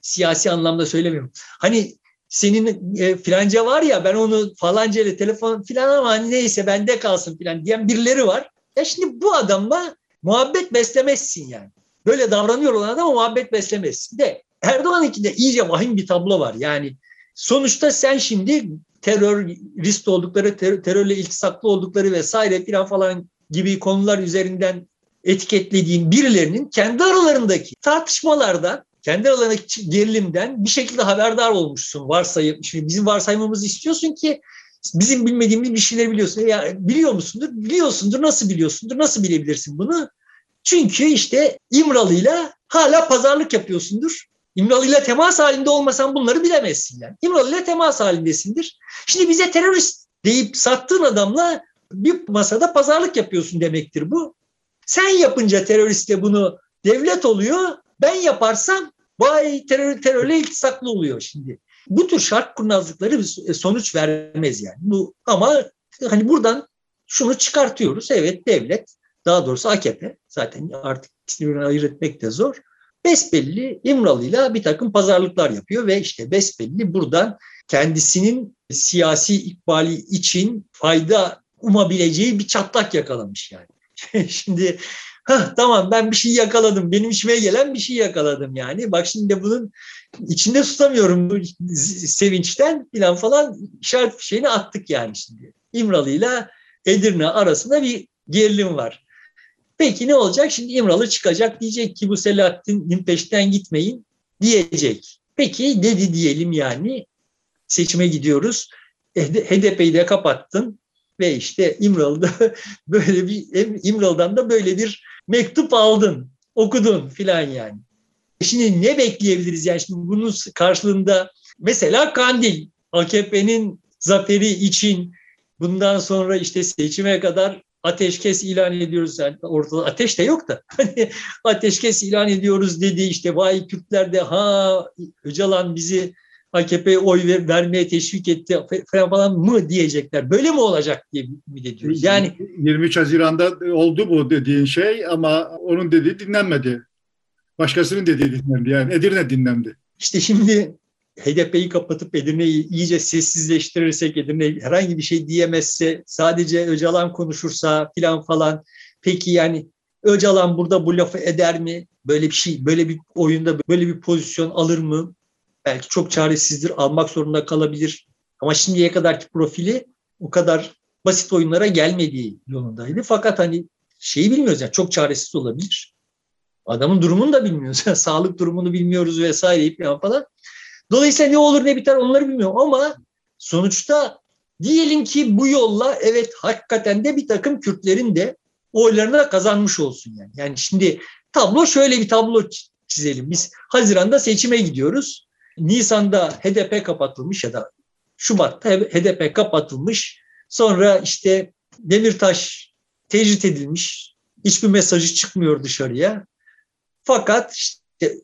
B: siyasi anlamda söylemiyorum. Hani senin e, filanca var ya ben onu falanca ile telefon filan ama hani neyse bende kalsın filan diyen birileri var. Ya şimdi bu adamla muhabbet beslemezsin yani. Böyle davranıyor olan adama muhabbet beslemezsin de. Erdoğan ikinde iyice vahim bir tablo var. Yani sonuçta sen şimdi terörist oldukları, ter terörle iltisaklı oldukları vesaire filan falan gibi konular üzerinden etiketlediğin birilerinin kendi aralarındaki tartışmalardan, kendi aralarındaki gerilimden bir şekilde haberdar olmuşsun. Varsayıp, şimdi bizim varsaymamızı istiyorsun ki bizim bilmediğimiz bir şeyler biliyorsun. Ya biliyor musundur? Biliyorsundur. Nasıl biliyorsundur? Nasıl bilebilirsin bunu? Çünkü işte İmralı'yla hala pazarlık yapıyorsundur. İmralı'yla temas halinde olmasan bunları bilemezsin yani. İmralı'yla temas halindesindir. Şimdi bize terörist deyip sattığın adamla bir masada pazarlık yapıyorsun demektir bu. Sen yapınca teröriste bunu devlet oluyor. Ben yaparsam vay terör, terörle iltisaklı oluyor şimdi. Bu tür şart kurnazlıkları sonuç vermez yani. Bu ama hani buradan şunu çıkartıyoruz. Evet devlet daha doğrusu AKP zaten artık birbirine ayırt etmek de zor. Besbelli İmralı'yla bir takım pazarlıklar yapıyor ve işte besbelli buradan kendisinin siyasi ikbali için fayda umabileceği bir çatlak yakalamış yani. şimdi ha tamam ben bir şey yakaladım. Benim işime gelen bir şey yakaladım yani. Bak şimdi bunun içinde tutamıyorum bu sevinçten falan falan işaret şeyini attık yani şimdi. İmralı ile Edirne arasında bir gerilim var. Peki ne olacak? Şimdi İmralı çıkacak diyecek ki bu Selahattin'in peşinden gitmeyin diyecek. Peki dedi diyelim yani seçime gidiyoruz. HDP'yi de kapattın ve işte İmralı'da böyle bir İmralı'dan da böyle bir mektup aldın, okudun filan yani. Şimdi ne bekleyebiliriz yani şimdi bunun karşılığında mesela Kandil AKP'nin zaferi için bundan sonra işte seçime kadar ateşkes ilan ediyoruz. Yani ortada ateş de yok da hani ateşkes ilan ediyoruz dedi işte vay Kürtler de ha Öcalan bizi AKP'ye oy ver, vermeye teşvik etti falan mı diyecekler. Böyle mi olacak diye ümit ediyoruz.
A: Yani 23 Haziran'da oldu bu dediğin şey ama onun dediği dinlenmedi. Başkasının dediği dinlendi. Yani Edirne dinlendi.
B: İşte şimdi HDP'yi kapatıp Edirne'yi iyice sessizleştirirsek, Edirne herhangi bir şey diyemezse, sadece Öcalan konuşursa filan falan. Peki yani Öcalan burada bu lafı eder mi? Böyle bir şey, böyle bir oyunda böyle bir pozisyon alır mı? Belki çok çaresizdir, almak zorunda kalabilir. Ama şimdiye kadarki profili o kadar basit oyunlara gelmediği yolundaydı. Fakat hani şeyi bilmiyoruz yani çok çaresiz olabilir. Adamın durumunu da bilmiyoruz. Yani sağlık durumunu bilmiyoruz vesaire falan. Dolayısıyla ne olur ne biter onları bilmiyorum ama sonuçta diyelim ki bu yolla evet hakikaten de bir takım Kürtlerin de oylarını kazanmış olsun yani. Yani şimdi tablo şöyle bir tablo çizelim. Biz Haziran'da seçime gidiyoruz Nisan'da HDP kapatılmış ya da Şubat'ta HDP kapatılmış. Sonra işte Demirtaş tecrit edilmiş. Hiçbir mesajı çıkmıyor dışarıya. Fakat işte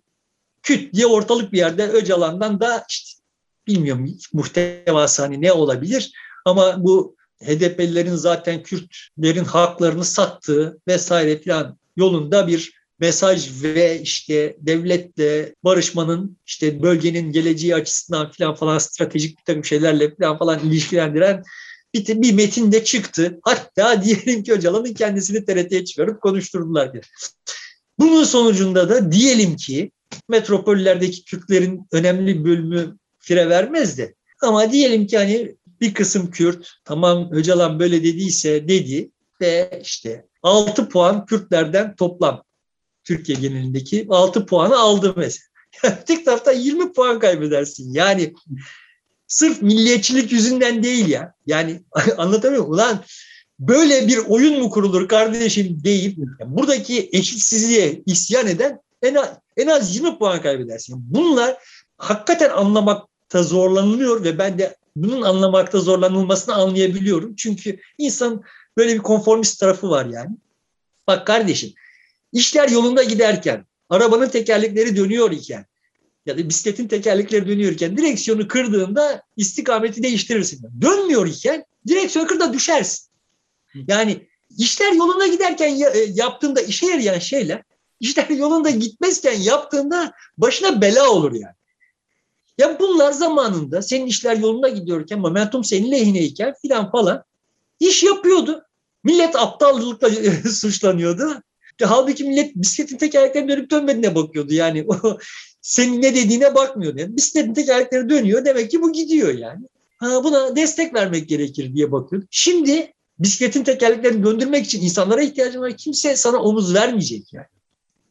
B: küt diye ortalık bir yerde Öcalan'dan da işte bilmiyorum muhtevası hani ne olabilir ama bu HDP'lilerin zaten Kürtlerin haklarını sattığı vesaire falan yolunda bir mesaj ve işte devletle barışmanın işte bölgenin geleceği açısından falan falan stratejik bir takım şeylerle falan falan ilişkilendiren bir, bir metin de çıktı. Hatta diyelim ki Öcalan'ın kendisini TRT'ye çıkarıp konuşturdular. Diye. Bunun sonucunda da diyelim ki metropollerdeki Kürtlerin önemli bölümü fire vermez de ama diyelim ki hani bir kısım Kürt tamam Öcalan böyle dediyse dedi ve işte 6 puan Kürtlerden toplam Türkiye genelindeki 6 puanı aldı mesela. Tek tarafta 20 puan kaybedersin. Yani sırf milliyetçilik yüzünden değil ya. Yani anlatamıyor muyum? Ulan böyle bir oyun mu kurulur kardeşim deyip buradaki eşitsizliğe isyan eden en az, en az 20 puan kaybedersin. Bunlar hakikaten anlamakta zorlanılıyor ve ben de bunun anlamakta zorlanılmasını anlayabiliyorum. Çünkü insan böyle bir konformist tarafı var yani. Bak kardeşim işler yolunda giderken, arabanın tekerlekleri dönüyor iken ya da bisikletin tekerlekleri dönüyorken direksiyonu kırdığında istikameti değiştirirsin. Dönmüyor iken direksiyonu kırda düşersin. Yani işler yolunda giderken e, yaptığında işe yarayan şeyler işler yolunda gitmezken yaptığında başına bela olur yani. Ya bunlar zamanında senin işler yolunda gidiyorken momentum senin lehineyken filan falan iş yapıyordu. Millet aptallıkla suçlanıyordu. Halbuki millet bisikletin tekerleklerine dönüp dönmediğine bakıyordu. Yani senin ne dediğine bakmıyordu. Yani bisikletin tekerlekleri dönüyor demek ki bu gidiyor yani. Ha, buna destek vermek gerekir diye bakıyordu. Şimdi bisikletin tekerleklerini döndürmek için insanlara ihtiyacın var. Kimse sana omuz vermeyecek yani.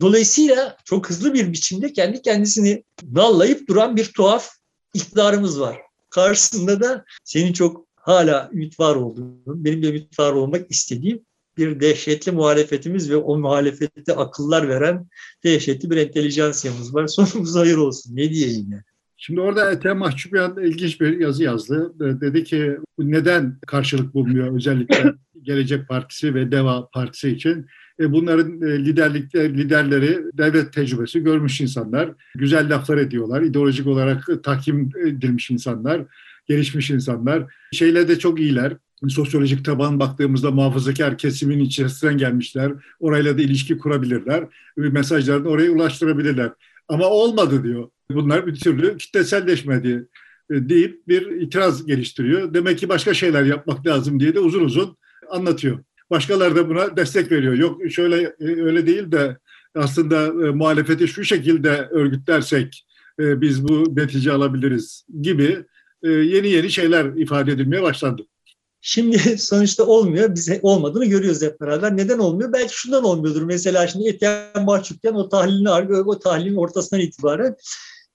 B: Dolayısıyla çok hızlı bir biçimde kendi kendisini dallayıp duran bir tuhaf iktidarımız var. Karşısında da senin çok hala ümit var olduğun, benim de ümit var olmak istediğim bir dehşetli muhalefetimiz ve o muhalefette akıllar veren dehşetli bir entelijansiyamız var. Sonumuz hayır olsun. Ne diyeyim ya?
A: Şimdi orada Ethem Mahçupyan ilginç bir yazı yazdı. Dedi ki neden karşılık bulmuyor özellikle Gelecek Partisi ve Deva Partisi için? E bunların e, liderlikler, liderleri devlet tecrübesi görmüş insanlar. Güzel laflar ediyorlar. ideolojik olarak tahkim edilmiş insanlar. Gelişmiş insanlar. Şeyle de çok iyiler sosyolojik taban baktığımızda muhafazakar kesimin içerisinden gelmişler. Orayla da ilişki kurabilirler. Mesajlarını oraya ulaştırabilirler. Ama olmadı diyor. Bunlar bir türlü kitleselleşmedi e, deyip bir itiraz geliştiriyor. Demek ki başka şeyler yapmak lazım diye de uzun uzun anlatıyor. Başkaları da buna destek veriyor. Yok şöyle e, öyle değil de aslında e, muhalefeti şu şekilde örgütlersek e, biz bu netice alabiliriz gibi e, yeni yeni şeyler ifade edilmeye başlandı.
B: Şimdi sonuçta olmuyor. Bize olmadığını görüyoruz hep beraber. Neden olmuyor? Belki şundan olmuyordur. Mesela şimdi Etiyen Mahçupken o tahlilini o tahlilin ortasından itibaren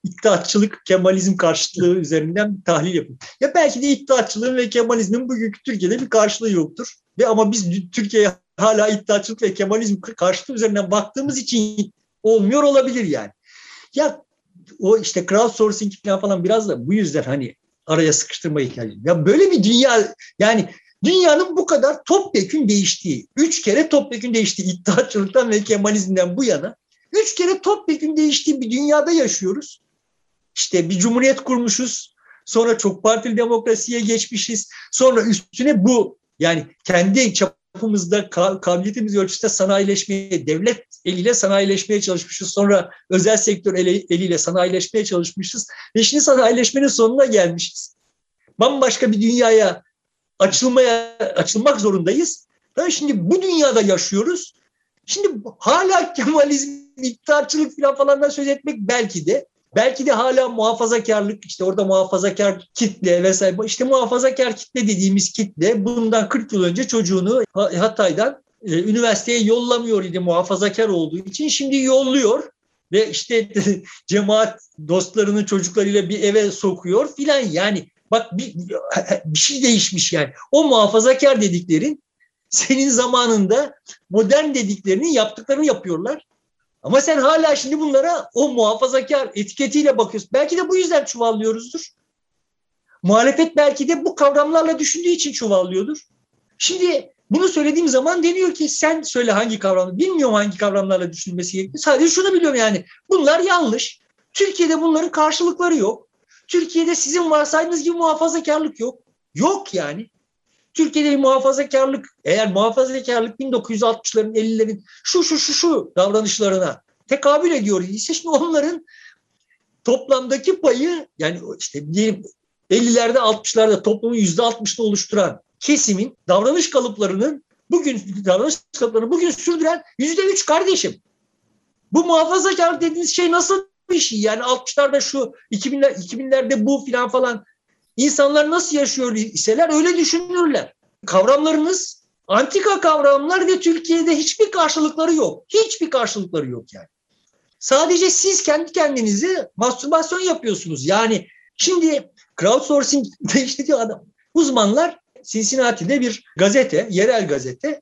B: iddiatçılık, Kemalizm karşıtlığı üzerinden bir tahlil yapıyor. Ya belki de iddiatçılığın ve Kemalizmin bugünkü Türkiye'de bir karşılığı yoktur. Ve ama biz Türkiye'ye hala iddiatçılık ve Kemalizm karşıtlığı üzerinden baktığımız için olmuyor olabilir yani. Ya o işte crowdsourcing falan falan biraz da bu yüzden hani araya sıkıştırma ihtiyacı. Ya böyle bir dünya yani dünyanın bu kadar topyekün değiştiği, üç kere topyekün değiştiği iddiatçılıktan ve Kemalizmden bu yana üç kere topyekün değiştiği bir dünyada yaşıyoruz. İşte bir cumhuriyet kurmuşuz. Sonra çok partili demokrasiye geçmişiz. Sonra üstüne bu yani kendi çapımızda kabiliyetimiz ölçüsünde sanayileşmeye, devlet eliyle sanayileşmeye çalışmışız. Sonra özel sektör eliyle sanayileşmeye çalışmışız. Ve şimdi sanayileşmenin sonuna gelmişiz. Bambaşka bir dünyaya açılmaya açılmak zorundayız. Tabii şimdi bu dünyada yaşıyoruz. Şimdi hala Kemalizm, iktidarçılık falan falandan söz etmek belki de Belki de hala muhafazakarlık işte orada muhafazakar kitle vesaire işte muhafazakar kitle dediğimiz kitle bundan 40 yıl önce çocuğunu Hatay'dan e, üniversiteye yollamıyor idi muhafazakar olduğu için. Şimdi yolluyor ve işte cemaat dostlarının çocuklarıyla bir eve sokuyor filan. Yani bak bir, bir şey değişmiş yani. O muhafazakar dediklerin senin zamanında modern dediklerinin yaptıklarını yapıyorlar Ama sen hala şimdi bunlara o muhafazakar etiketiyle bakıyorsun. Belki de bu yüzden çuvallıyoruzdur. Muhalefet belki de bu kavramlarla düşündüğü için çuvallıyordur. Şimdi bunu söylediğim zaman deniyor ki sen söyle hangi kavramı. Bilmiyorum hangi kavramlarla düşünülmesi gerektiğini. Sadece şunu biliyorum yani. Bunlar yanlış. Türkiye'de bunların karşılıkları yok. Türkiye'de sizin varsaydığınız gibi muhafazakarlık yok. Yok yani. Türkiye'de bir muhafazakarlık, eğer muhafazakarlık 1960'ların, 50'lerin şu şu şu şu davranışlarına tekabül ediyor ise şimdi onların toplamdaki payı yani işte diyelim 50'lerde 60'larda toplumun %60'ını oluşturan kesimin davranış kalıplarının bugün davranış kalıplarını bugün sürdüren %3 kardeşim. Bu muhafazakar dediğiniz şey nasıl bir şey? Yani 60'larda şu 2000'ler 2000'lerde bu filan falan İnsanlar nasıl yaşıyor iseler öyle düşünürler. Kavramlarınız antika kavramlar ve Türkiye'de hiçbir karşılıkları yok. Hiçbir karşılıkları yok yani. Sadece siz kendi kendinize mastürbasyon yapıyorsunuz. Yani şimdi crowdsourcing işte adam. Uzmanlar Cincinnati'de bir gazete, yerel gazete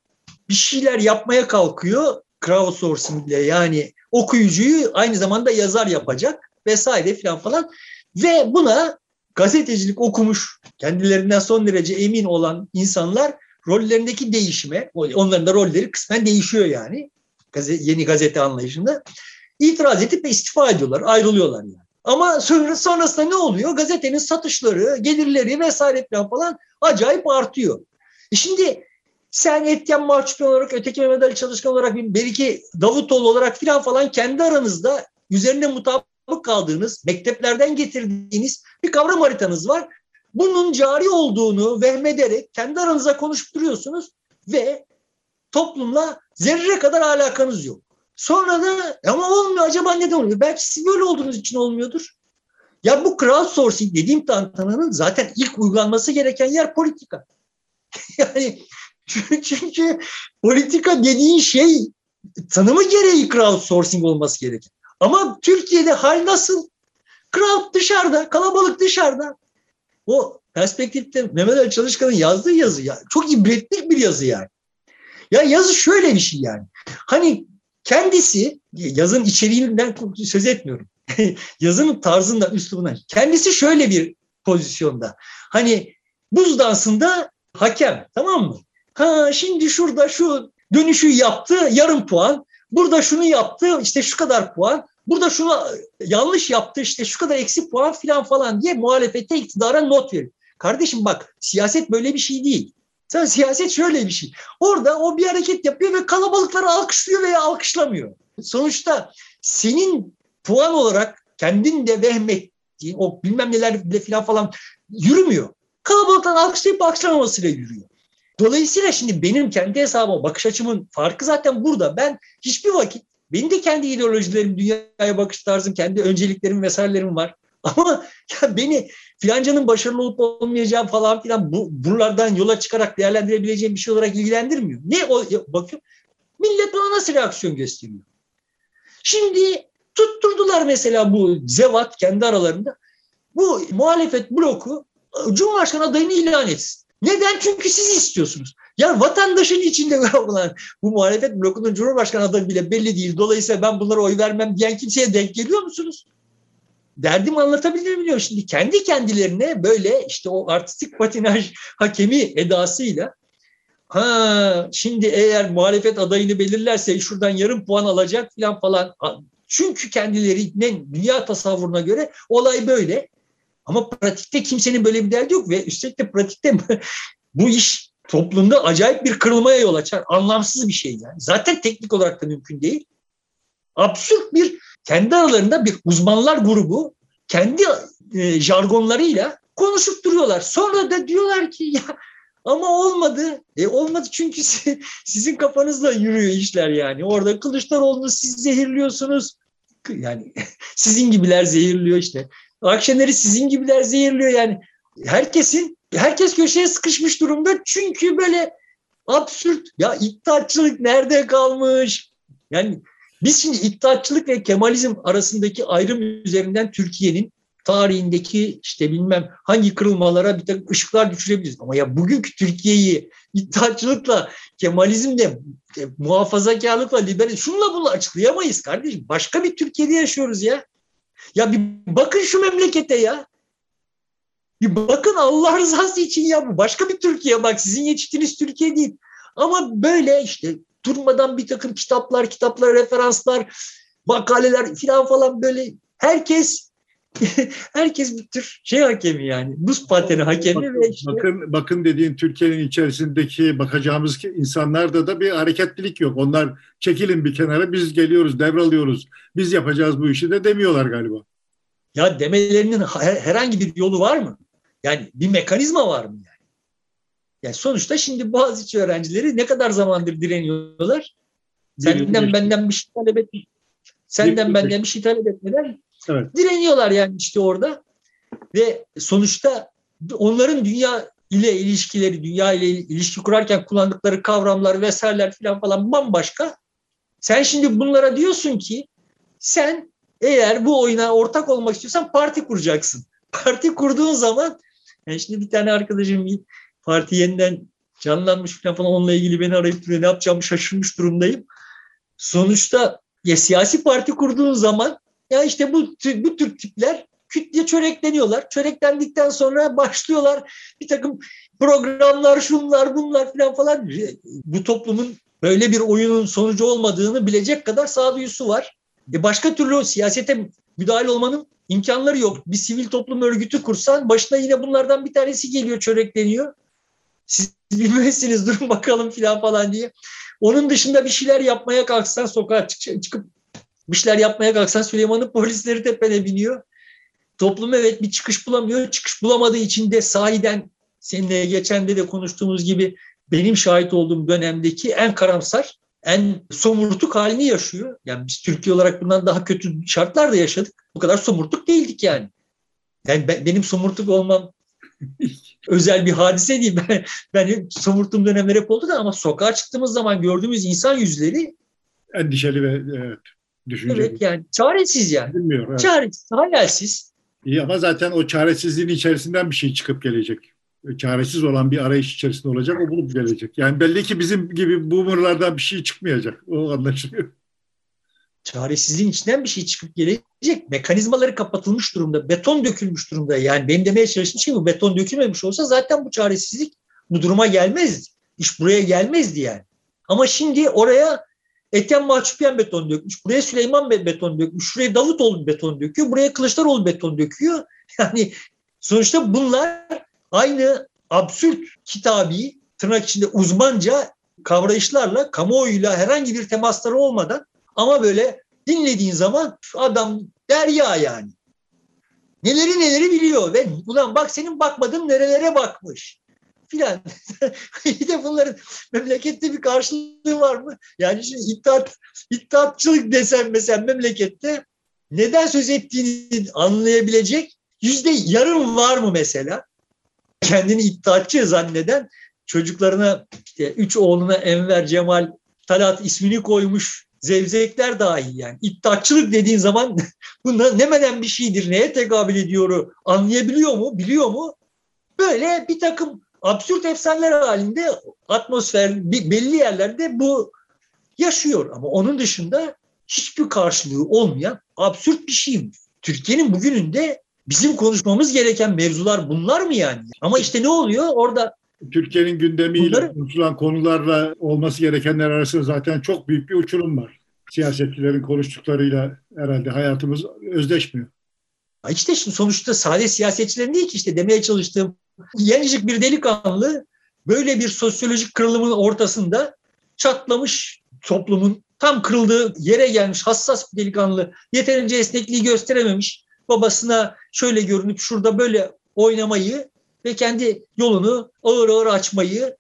B: bir şeyler yapmaya kalkıyor crowdsourcing ile yani okuyucuyu aynı zamanda yazar yapacak vesaire filan falan ve buna gazetecilik okumuş, kendilerinden son derece emin olan insanlar rollerindeki değişime, onların da rolleri kısmen değişiyor yani yeni gazete anlayışında. itiraz edip istifa ediyorlar, ayrılıyorlar yani. Ama sonra, sonrasında ne oluyor? Gazetenin satışları, gelirleri vesaire falan acayip artıyor. E şimdi sen Etyen Mahçupi olarak, öteki Mehmet Ali Çalışkan olarak, belki Davutoğlu olarak filan falan kendi aranızda üzerine mutabık kaldığınız, mekteplerden getirdiğiniz bir kavram haritanız var. Bunun cari olduğunu vehmederek kendi aranızda konuşup ve toplumla zerre kadar alakanız yok. Sonra da ama olmuyor acaba neden olmuyor? Belki siz böyle olduğunuz için olmuyordur. Ya bu crowdsourcing dediğim tantananın zaten ilk uygulanması gereken yer politika. yani çünkü politika dediğin şey tanımı gereği crowdsourcing olması gerekir. Ama Türkiye'de hal nasıl? Crowd dışarıda, kalabalık dışarıda. O perspektifte Mehmet Ali Çalışkan'ın yazdığı yazı ya çok ibretlik bir yazı yani. Ya yazı şöyle bir şey yani. Hani kendisi yazın içeriğinden söz etmiyorum. yazının tarzından, üslubundan. Kendisi şöyle bir pozisyonda. Hani buz dansında hakem tamam mı? Ha şimdi şurada şu dönüşü yaptı yarım puan. Burada şunu yaptı işte şu kadar puan. Burada şunu yanlış yaptı işte şu kadar eksi puan filan falan diye muhalefete iktidara not verir. Kardeşim bak siyaset böyle bir şey değil. Sen siyaset şöyle bir şey. Orada o bir hareket yapıyor ve kalabalıkları alkışlıyor veya alkışlamıyor. Sonuçta senin puan olarak kendin de vehmettiğin o bilmem neler bile filan falan yürümüyor. Kalabalıktan alkışlayıp alkışlamamasıyla yürüyor. Dolayısıyla şimdi benim kendi hesabıma bakış açımın farkı zaten burada. Ben hiçbir vakit benim de kendi ideolojilerim, dünyaya bakış tarzım, kendi önceliklerim vesairelerim var. Ama ya beni filancanın başarılı olup olmayacağı falan filan bu, buralardan yola çıkarak değerlendirebileceğim bir şey olarak ilgilendirmiyor. Ne o bakıyorum millet buna nasıl reaksiyon gösteriyor? Şimdi tutturdular mesela bu zevat kendi aralarında. Bu muhalefet bloku Cumhurbaşkanı adayını ilan etsin. Neden? Çünkü siz istiyorsunuz. Ya vatandaşın içinde bu muhalefet blokunun Cumhurbaşkanı adayı bile belli değil. Dolayısıyla ben bunlara oy vermem diyen kimseye denk geliyor musunuz? Derdimi anlatabilir miyim? Şimdi kendi kendilerine böyle işte o artistik patinaj hakemi edasıyla ha şimdi eğer muhalefet adayını belirlerse şuradan yarım puan alacak falan falan. Çünkü kendilerinin dünya tasavvuruna göre olay böyle. Ama pratikte kimsenin böyle bir derdi yok ve üstelik de pratikte bu iş toplumda acayip bir kırılmaya yol açar. Anlamsız bir şey yani. Zaten teknik olarak da mümkün değil. Absürt bir kendi aralarında bir uzmanlar grubu kendi e, jargonlarıyla konuşup duruyorlar. Sonra da diyorlar ki ya ama olmadı. E olmadı çünkü sizin kafanızla yürüyor işler yani. Orada Kılıçdaroğlu'nu siz zehirliyorsunuz. Yani sizin gibiler zehirliyor işte. Akşener'i sizin gibiler zehirliyor yani. Herkesin, herkes köşeye sıkışmış durumda çünkü böyle absürt. Ya iddiatçılık nerede kalmış? Yani biz şimdi iddiatçılık ve Kemalizm arasındaki ayrım üzerinden Türkiye'nin tarihindeki işte bilmem hangi kırılmalara bir takım ışıklar düşürebiliriz. Ama ya bugünkü Türkiye'yi İttihatçılıkla, Kemalizmle, e, muhafazakarlıkla, liberal, şunla bunu açıklayamayız kardeşim. Başka bir Türkiye'de yaşıyoruz ya. Ya bir bakın şu memlekete ya. Bir bakın Allah rızası için ya bu başka bir Türkiye bak sizin yetiştiğiniz Türkiye değil. Ama böyle işte durmadan bir takım kitaplar, kitaplar, referanslar, makaleler falan falan böyle herkes herkes bir tür şey hakemi yani. Buz pateni hakemi
A: bakın,
B: ve işte...
A: Bakın, bakın dediğin Türkiye'nin içerisindeki bakacağımız insanlarda da bir hareketlilik yok. Onlar çekilin bir kenara biz geliyoruz, devralıyoruz. Biz yapacağız bu işi de demiyorlar galiba.
B: Ya demelerinin herhangi bir yolu var mı? Yani bir mekanizma var mı yani? Yani sonuçta şimdi Boğaziçi öğrencileri ne kadar zamandır direniyorlar? Senden benden bir şey talep et. Senden benden bir şey talep etmeden evet. direniyorlar yani işte orada. Ve sonuçta onların dünya ile ilişkileri, dünya ile ilişki kurarken kullandıkları kavramlar vesaireler falan falan bambaşka. Sen şimdi bunlara diyorsun ki sen eğer bu oyuna ortak olmak istiyorsan parti kuracaksın. Parti kurduğun zaman yani şimdi bir tane arkadaşım bir parti yeniden canlanmış falan, onunla ilgili beni arayıp duruyor. Ne yapacağımı şaşırmış durumdayım. Sonuçta ya siyasi parti kurduğun zaman ya işte bu, bu tür tipler küt diye çörekleniyorlar. Çöreklendikten sonra başlıyorlar bir takım programlar, şunlar, bunlar falan falan. Bu toplumun böyle bir oyunun sonucu olmadığını bilecek kadar sağduyusu var. E başka türlü siyasete müdahale olmanın imkanları yok. Bir sivil toplum örgütü kursan başına yine bunlardan bir tanesi geliyor çörekleniyor. Siz bilmezsiniz durun bakalım filan falan diye. Onun dışında bir şeyler yapmaya kalksan sokağa çıkıp bir şeyler yapmaya kalksan Süleyman'ın polisleri tepene biniyor. Toplum evet bir çıkış bulamıyor. Çıkış bulamadığı için de sahiden seninle geçen de de konuştuğumuz gibi benim şahit olduğum dönemdeki en karamsar, en somurtuk halini yaşıyor. Yani biz Türkiye olarak bundan daha kötü şartlarda yaşadık. Bu kadar somurtuk değildik yani. Yani ben, benim somurtuk olmam özel bir hadise değil. Ben, ben somurttuğum dönemler hep oldu da ama sokağa çıktığımız zaman gördüğümüz insan yüzleri
A: endişeli ve evet, düşünceli.
B: Evet yani çaresiz yani. Bilmiyorum, evet. Çaresiz, hayalsiz.
A: İyi ama zaten o çaresizliğin içerisinden bir şey çıkıp gelecek. Çaresiz olan bir arayış içerisinde olacak, o bulup gelecek. Yani belli ki bizim gibi boomerlardan bir şey çıkmayacak. O anlaşılıyor
B: çaresizliğin içinden bir şey çıkıp gelecek. Mekanizmaları kapatılmış durumda. Beton dökülmüş durumda. Yani benim demeye çalıştığım şey bu. Beton dökülmemiş olsa zaten bu çaresizlik bu duruma gelmezdi. İş buraya gelmezdi yani. Ama şimdi oraya Ethem Mahçupyan beton dökmüş. Buraya Süleyman beton dökmüş. Şuraya Davutoğlu beton döküyor. Buraya Kılıçdaroğlu beton döküyor. Yani sonuçta bunlar aynı absürt kitabi tırnak içinde uzmanca kavrayışlarla kamuoyuyla herhangi bir temasları olmadan ama böyle dinlediğin zaman adam derya yani. Neleri neleri biliyor ve ulan bak senin bakmadığın nerelere bakmış filan. bir de bunların memlekette bir karşılığı var mı? Yani şimdi iddiat, iddiatçılık desem mesela memlekette neden söz ettiğini anlayabilecek yüzde yarım var mı mesela? Kendini iddiatçı zanneden çocuklarına işte üç oğluna Enver, Cemal, Talat ismini koymuş zevzekler dahi yani. İddiatçılık dediğin zaman bu ne meden bir şeydir, neye tekabül ediyoru anlayabiliyor mu, biliyor mu? Böyle bir takım absürt efsaneler halinde atmosfer belli yerlerde bu yaşıyor. Ama onun dışında hiçbir karşılığı olmayan absürt bir şey. Türkiye'nin bugününde bizim konuşmamız gereken mevzular bunlar mı yani? Ama işte ne oluyor? Orada
A: Türkiye'nin gündemiyle Bunları... konuşulan konularla olması gerekenler arasında zaten çok büyük bir uçurum var. Siyasetçilerin konuştuklarıyla herhalde hayatımız özdeşmiyor.
B: İşte şimdi sonuçta sade siyasetçilerin değil ki işte demeye çalıştığım gencecik bir delikanlı böyle bir sosyolojik kırılımın ortasında çatlamış toplumun tam kırıldığı yere gelmiş hassas bir delikanlı yeterince esnekliği gösterememiş babasına şöyle görünüp şurada böyle oynamayı ve kendi yolunu ağır ağır açmayı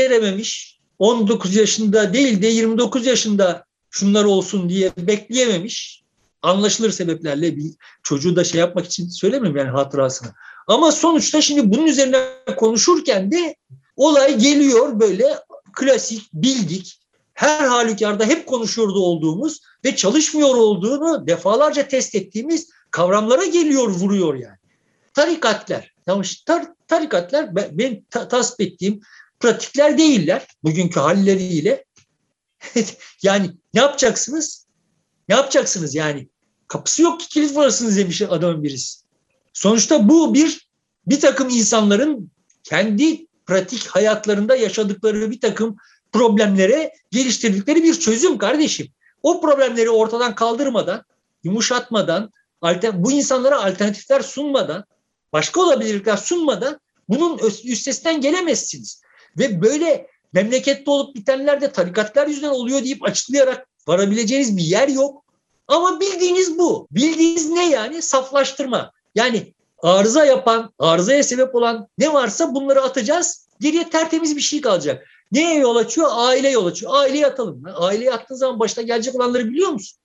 B: verememiş. 19 yaşında değil de 29 yaşında şunlar olsun diye bekleyememiş. Anlaşılır sebeplerle bir çocuğu da şey yapmak için söylemiyorum yani hatırasını. Ama sonuçta şimdi bunun üzerine konuşurken de olay geliyor böyle klasik, bildik, her halükarda hep konuşuyordu olduğumuz ve çalışmıyor olduğunu defalarca test ettiğimiz kavramlara geliyor, vuruyor yani. Tarikatler. Tamam, tar tarikatlar ben ta tasvip ettiğim pratikler değiller bugünkü halleriyle. yani ne yapacaksınız? Ne yapacaksınız yani? Kapısı yok ki kilit varasınız demiş adamın birisi. Sonuçta bu bir bir takım insanların kendi pratik hayatlarında yaşadıkları bir takım problemlere geliştirdikleri bir çözüm kardeşim. O problemleri ortadan kaldırmadan, yumuşatmadan, bu insanlara alternatifler sunmadan, başka olabilirlikler sunmadan bunun üstesinden gelemezsiniz. Ve böyle memlekette olup bitenler de tarikatlar yüzünden oluyor deyip açıklayarak varabileceğiniz bir yer yok. Ama bildiğiniz bu. Bildiğiniz ne yani? Saflaştırma. Yani arıza yapan, arızaya sebep olan ne varsa bunları atacağız. Geriye tertemiz bir şey kalacak. Neye yol açıyor? Aile yol açıyor. Aileyi atalım. Aileye attığın zaman başta gelecek olanları biliyor musun?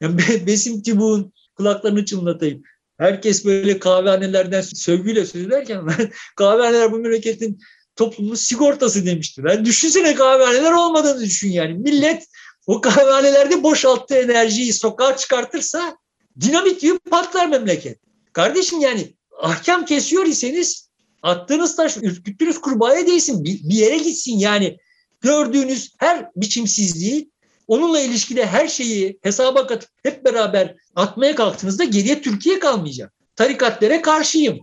B: Yani Besim Tibu'nun kulaklarını çınlatayım. Herkes böyle kahvehanelerden sövgüyle söylerken kahvehaneler bu memleketin toplumun sigortası demişti. Ben düşünsene kahvehaneler olmadığını düşün yani. Millet o kahvehanelerde boşalttığı enerjiyi sokağa çıkartırsa dinamit gibi patlar memleket. Kardeşim yani ahkam kesiyor iseniz attığınız taş ürküttüğünüz kurbağaya değilsin. Bir, bir yere gitsin yani. Gördüğünüz her biçimsizliği onunla ilişkili her şeyi hesaba katıp hep beraber atmaya kalktığınızda geriye Türkiye kalmayacak. Tarikatlere karşıyım.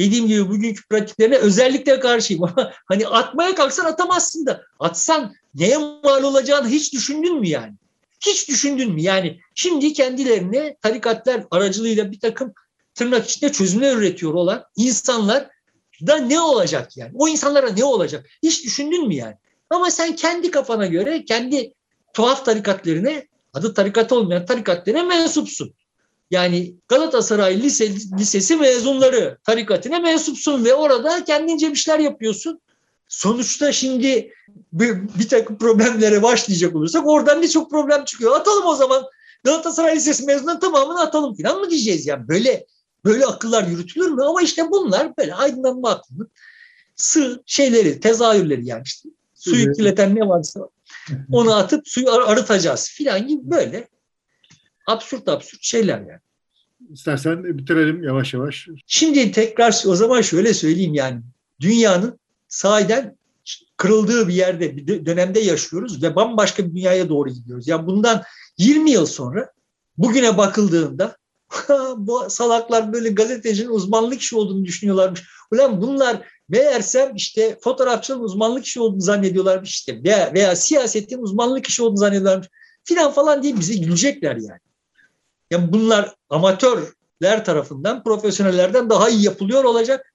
B: Dediğim gibi bugünkü pratiklerine özellikle karşıyım hani atmaya kalksan atamazsın da atsan neye mal olacağını hiç düşündün mü yani? Hiç düşündün mü? Yani şimdi kendilerine tarikatlar aracılığıyla bir takım tırnak içinde çözümler üretiyor olan insanlar da ne olacak yani? O insanlara ne olacak? Hiç düşündün mü yani? Ama sen kendi kafana göre kendi tuhaf tarikatlerine adı tarikat olmayan tarikatlerine mensupsun. Yani Galatasaray Lise, Lisesi mezunları tarikatine mensupsun ve orada kendince bir şeyler yapıyorsun. Sonuçta şimdi bir, bir takım problemlere başlayacak olursak oradan ne çok problem çıkıyor. Atalım o zaman Galatasaray Lisesi mezunlarının tamamını atalım falan mı diyeceğiz yani böyle böyle akıllar yürütülür mü? Ama işte bunlar böyle aydınlanma aklının sığ şeyleri, tezahürleri yani işte suyu kirleten ne varsa onu atıp suyu arıtacağız filan gibi böyle absürt absürt şeyler yani.
A: İstersen bitirelim yavaş yavaş.
B: Şimdi tekrar o zaman şöyle söyleyeyim yani dünyanın sahiden kırıldığı bir yerde bir dönemde yaşıyoruz ve bambaşka bir dünyaya doğru gidiyoruz. Yani bundan 20 yıl sonra bugüne bakıldığında bu salaklar böyle gazetecinin uzmanlık işi olduğunu düşünüyorlarmış. Ulan bunlar meğersem işte fotoğrafçının uzmanlık işi olduğunu zannediyorlarmış işte veya, veya siyasetin uzmanlık işi olduğunu zannediyorlarmış filan falan diye bize gülecekler yani. Yani bunlar amatörler tarafından profesyonellerden daha iyi yapılıyor olacak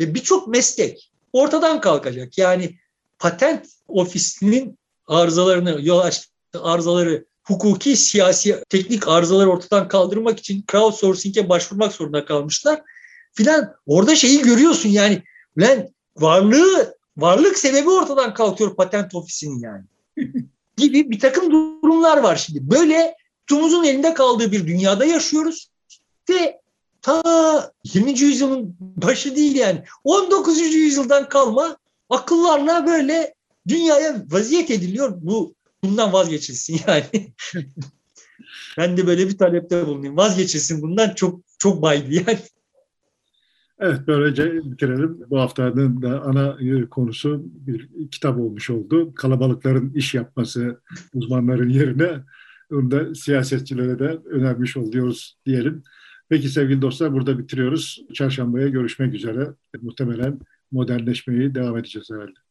B: ve birçok meslek ortadan kalkacak. Yani patent ofisinin arızalarını yol arızaları hukuki, siyasi, teknik arızaları ortadan kaldırmak için crowdsourcing'e başvurmak zorunda kalmışlar filan. Orada şeyi görüyorsun yani Ulan varlığı, varlık sebebi ortadan kalkıyor patent ofisinin yani. gibi bir takım durumlar var şimdi. Böyle tutumuzun elinde kaldığı bir dünyada yaşıyoruz ve ta 20. yüzyılın başı değil yani 19. yüzyıldan kalma akıllarla böyle dünyaya vaziyet ediliyor. Bu bundan vazgeçilsin yani. ben de böyle bir talepte bulunayım. Vazgeçilsin bundan çok çok baydı yani.
A: Evet böylece bitirelim. Bu haftanın da ana e, konusu bir kitap olmuş oldu. Kalabalıkların iş yapması uzmanların yerine onu da siyasetçilere de önermiş oluyoruz diyelim. Peki sevgili dostlar burada bitiriyoruz. Çarşambaya görüşmek üzere. Muhtemelen modernleşmeyi devam edeceğiz herhalde.